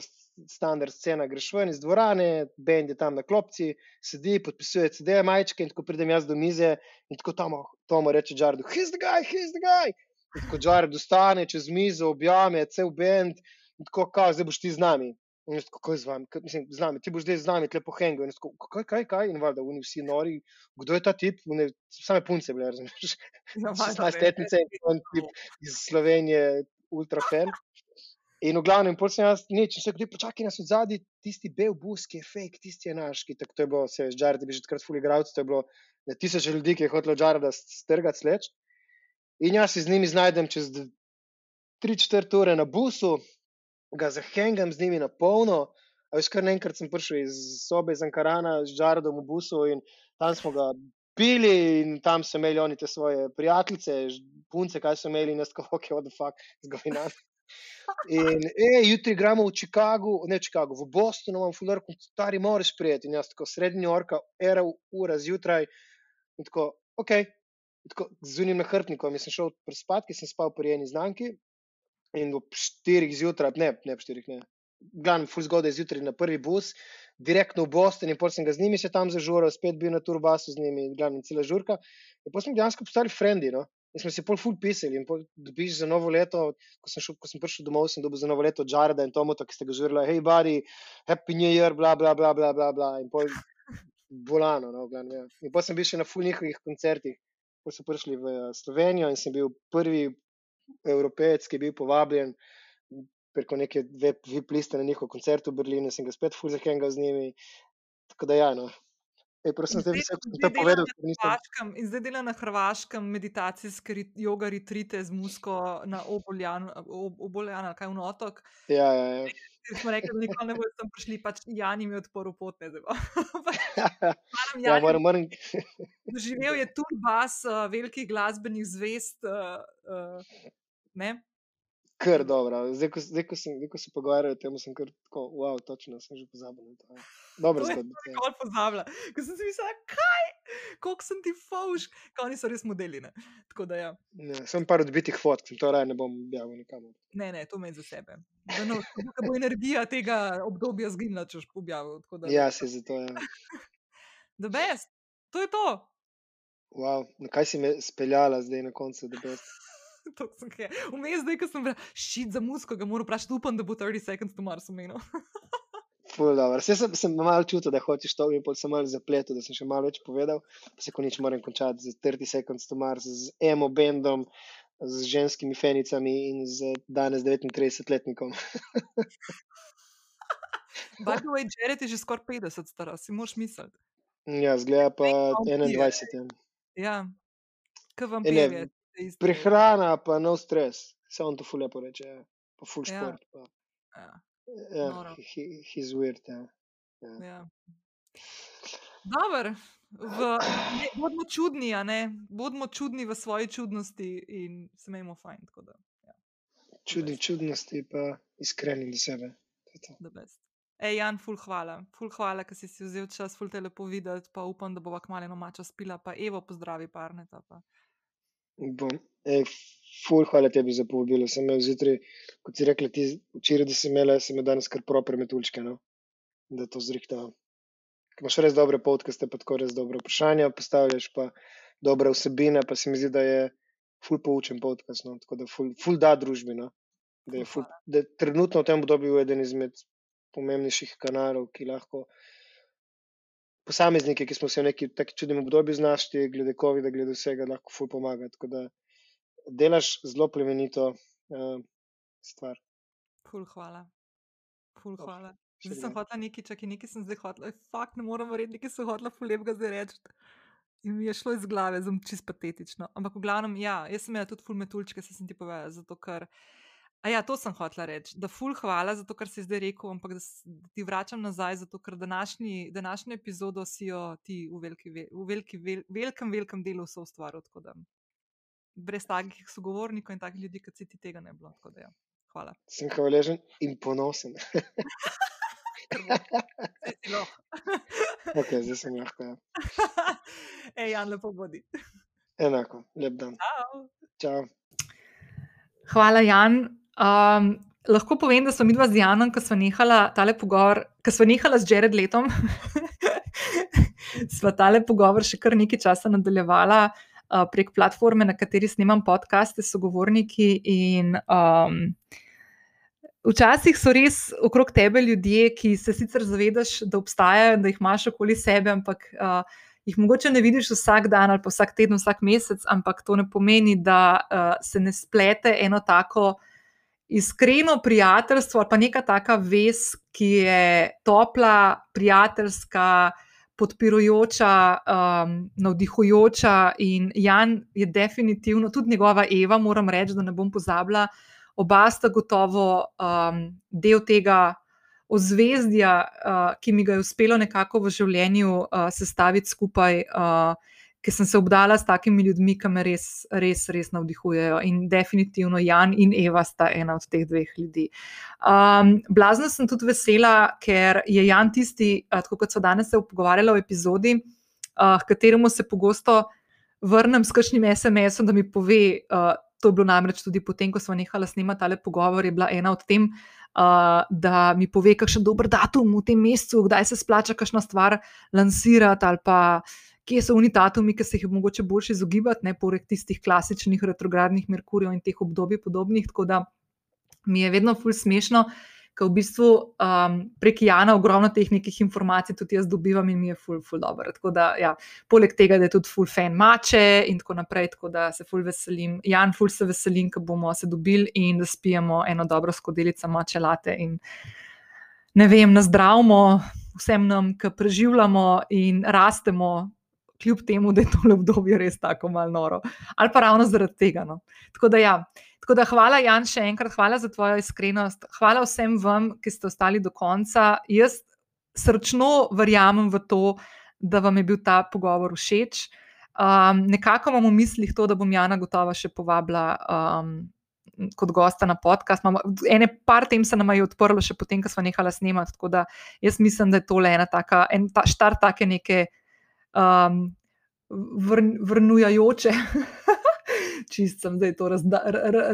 standard scena, greš ven iz dvorane, bend je tam na klopci, sedi, podpisuje CD, majčke in tako pridem jaz do mize in tako tam Tomo reče Jardu, he's the guy, he's the guy. In tako Jared ustane čez mizo, objame cel bend in tako, kao, zdaj boš ti z nami. In jaz, kako je z vami, mislim, z nami, ti boš zdaj z nami, tlepo hengo. In jaz, kaj, kaj, kaj, in valjda, oni vsi nori, kdo je ta tip, One, same punce bile, razumeš, Ja, valjda, 16-letnice in on tip iz Slovenije, ultra fan. In v glavnem, pol sem jaz nič, in se kdo počakaj nas od zadaj, tisti bel bus, ki je fake, tisti je naš, ki tako to je bilo, se veš, Jared je bil že takrat ful igralec, to je bilo na tisoče ljudi, ki je hotelo Jareda strgati sleč. In jaz se z njimi znajdem čez d- tri četrt ure na busu, ga zahengam z njimi na polno. A veš, kar naenkrat sem prišel iz sobe iz Ankarana z Jaredom v busu in tam smo ga pili in tam so imeli oni te svoje prijateljice, punce, kaj so imeli in jaz tako, ok, what the fuck, zgovina. In, e, jutri gremo v Chicagu, ne v Chicagu, v Bostonu, imam fuler, stari moraš prijeti. In jaz tako sredi New Yorka, era ura zjutraj. In tako, ok, in tako z unim nahrbtnikom. Jaz sem šel prespat, ki sem spal pri eni znanki. In ob štirih zjutraj, ne, ne ob štirih, ne. Glavno, ful zgodaj zjutraj na prvi bus, direktno v Boston in pol sem ga z njimi se tam zažural, spet bil na turbasu z njimi, glavno, cela žurka. In pol smo dejansko postali frendi, no. In smo si pol ful pisali in dobiš za novo leto, ko sem, šel, ko sem prišel domov, sem dobil za novo leto Jareda in Tomota, ki ste ga žurili, hej, buddy, happy new year, bla, bla, bla, bla, bla, bla. In pol bolano, no, glavno, ja. In pol sem bil še na ful njihovih koncertih. Pol so prišli v eh, Slovenijo in sem bil prvi evropejec, ki je bil povabljen preko neke VIP liste na njihov koncert v Berlinu, sem ga spet ful zahengal z njimi. Tako da ja, no. Ej, prosim, zdaj zdaj to dela povedal, na nisem. In zdaj dela na Hrvaškem meditacijske rit- joga retrite z musko na Oboljan, Ob- Oboljan ali kaj v otok. Ja, ja, ja. In smo rekli, da nikoli ne bodo tam prišli, pač Jan jim je odprl pot. Ne, Maram ja, moram, moram, doživel je tur bas uh, velikih glasbenih zvest. Uh, uh, ne? Kar dobro. Zdaj, ko, zdaj, ko, sem, zdaj, ko se pogovarjajo o tem, sem kar tako, wow, točno, sem že pozabil. na to, ja. Zgodba. ja. pozabila. Ko sem si mislila, kaj, koliko sem ti fauš, kaj oni so res modeli. Ne? Tako da ja. Ja, sem par odbitih fotk, to raje ne bom objavil nikamor. Ne, ne, to me za sebe. Da no, bo energija tega obdobja zginila, če boš objavil. da- Ja, se zato je. The best. To je to. Wow, na kaj si me speljala zdaj na koncu, da bi To sem kaj. Vmes, zdaj, ko sem rekla, ščit za musko, ga moram vprašati, upam, da bo 30 seconds to Mars omenil. Ful, dobro. Saj sem, sem malo čutil, da hočeš to, in pol sem malo zapletel, da sem še malo več povedal. Pa se konč moram končati z 30 Seconds to Mars, z emo bendom, z ženskimi fenicami in z danes 39-letnikom. By the way, Jared je že skoraj 50 star, si moraš misliti. Ja, zgleda pa vampir. 21. Ja. Ja, kaj vam E, isto. Prehrana pa no stres, on to ful lepo reče. Ja. Pa ful Ja. šport. Pa. Ja, Ja, Noro. he, he's weird. Ja. ja. Dober. V, ne, bodimo čudni, ne? Bodimo čudni v svoji čudnosti in se imejmo fajn. Da, ja, Čudni čudnosti pa iskreni do sebe. Ej, Jan, ful hvala. Ful hvala, ker si si vzel čas, ful te lepo videti, pa upam, da bova kmalu eno mačo spila, pa Evo pozdravi parneta. Pa. Bom. Ej, ful, hvala tebi za povabilo. Sem imel zjutraj, kot si rekla, ti včeraj, da si imela, sem imel danes kar proper metulčke, no? da to zrihta. Ker imaš res dobre podcaste, pa tako res dobre vprašanja postavljaš, pa dobre vsebine, pa se mi zdi, da je ful poučen podcast, no? tako da ful, ful da družbi, no? da je ful, da je trenutno v tem obdobju eden izmed pomembnejših kanalov, ki lahko posameznike, ki smo se v neki taki čudnem obdobju znašli, glede COVID-a, glede vsega, lahko ful pomaga. Tako da delaš zelo plemenito uh, stvar. Ful hvala. Ful hvala. še Zdaj sem kdaj. hotela nekaj, čakaj, nekaj sem zdaj hotela. Ej, Fakt, ne morem verjeti, nekaj sem hotela ful lepega zdaj reči. In mi je šlo iz glave, zelo čist patetično. Ampak v glavnem, ja, jaz sem imela tudi ful metulčke, se sem ti povedala, zato ker. A ja, to sem hotela reči, da ful hvala za to, kar si zdaj rekel, ampak da, da ti vračam nazaj, zato ker današnji, današnjo epizodo si jo ti v, veliki, ve- v veliki, vel, velikem, velikem delu so ustvaril. tako da Brez takih sogovornikov in takih ljudi, kot si ti tega ne bi bilo. tako da Ja. Hvala. Sem hvaležen in ponosen. Okay, zdaj sem lahko. Ja. Ej, Jan, lepo bodi. Enako, lep dan. Ciao. Čau. Hvala, Jan. Um, lahko povem, da smo mi dva z Janom, ko smo nehala tale pogovor, ko smo nehala z Jared letom, sva tale pogovor še kar nekaj časa nadaljevala uh, prek platforme, na kateri snemam podcaste s sogovorniki. In um, včasih so res okrog tebe ljudje, ki se sicer zavedaš, da obstajajo, da jih imaš okoli sebe, ampak uh, jih mogoče ne vidiš vsak dan ali pa vsak teden, vsak mesec, ampak to ne pomeni, da uh, se ne splete eno tako. Iskreno prijateljstvo, ali pa neka taka vez, ki je topla, prijateljska, podpirujoča, um, navdihujoča. In Jan je definitivno, tudi njegova Eva, moram reči, da ne bom pozabila, oba sta gotovo um, del tega ozvezdja, uh, ki mi ga je uspelo nekako v življenju uh, sestaviti skupaj, uh, ker sem se obdala s takimi ljudmi, ki me res, res, res navdihujejo. In definitivno Jan in Eva sta ena od teh dveh ljudi. Um, blazno sem tudi vesela, ker je Jan tisti, uh, kot so danes se pogovarjali v epizodi, uh, kateremu se pogosto. Vrnem s kakšnim SMS-om, da mi pove, uh, to je bilo namreč tudi potem, ko smo nehali snemati tale pogovor, je bila ena od tem, uh, da mi pove, kakšen dober datum v tem mesecu, kdaj se splača kakšna stvar lansirati, ali pa kje so oni datumi, ki se jih je mogoče bolj izogibati, ne poleg tistih klasičnih retrogradnih Merkurjev in teh obdobij podobnih. Tako da mi je vedno ful smešno ker v bistvu um, prek Jana ogromno teh nekih informacij tudi jaz dobivam in mi je ful, ful dobro. Tako da, ja, poleg tega, da je tudi ful fan mače in tako naprej, tako da se ful veselim. Jan, ful se veselim, ko bomo se dobili in da spijemo eno dobro skodelico mače late in ne vem, nazdravimo vsem nam, ki preživljamo in rastemo. Kljub temu, da je to obdobje res tako malo noro, ali pa ravno zaradi tega. No. Tako da, ja, Tako da hvala, Jan, še enkrat, hvala za tvojo iskrenost. Hvala vsem vam, ki ste ostali do konca. Jaz srčno verjamem v to, da vam je bil ta pogovor všeč. Um, nekako imam v mislih to, da bom Jana gotovo še povabila. Um, Kot gosta na podcast. Ene par tem se nam je odprlo, še potem, ko smo nehali snemati. Tako da jaz mislim, da je to le ena taka, en ta, štart take neke um, vrn, vrnujajoče čist sem zdaj to razda,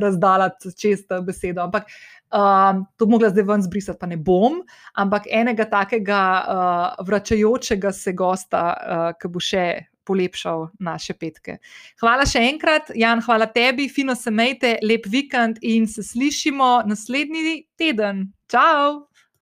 razdala čez to besedo. Ampak um, to bi mogla zdaj ven zbrisati, pa ne bom. Ampak enega takega uh, vračajočega se gosta, uh, ki bo še polepšal naše petke. Hvala še enkrat, Jan, hvala tebi, fino se majte, lep vikend in se slišimo naslednji teden. Ciao!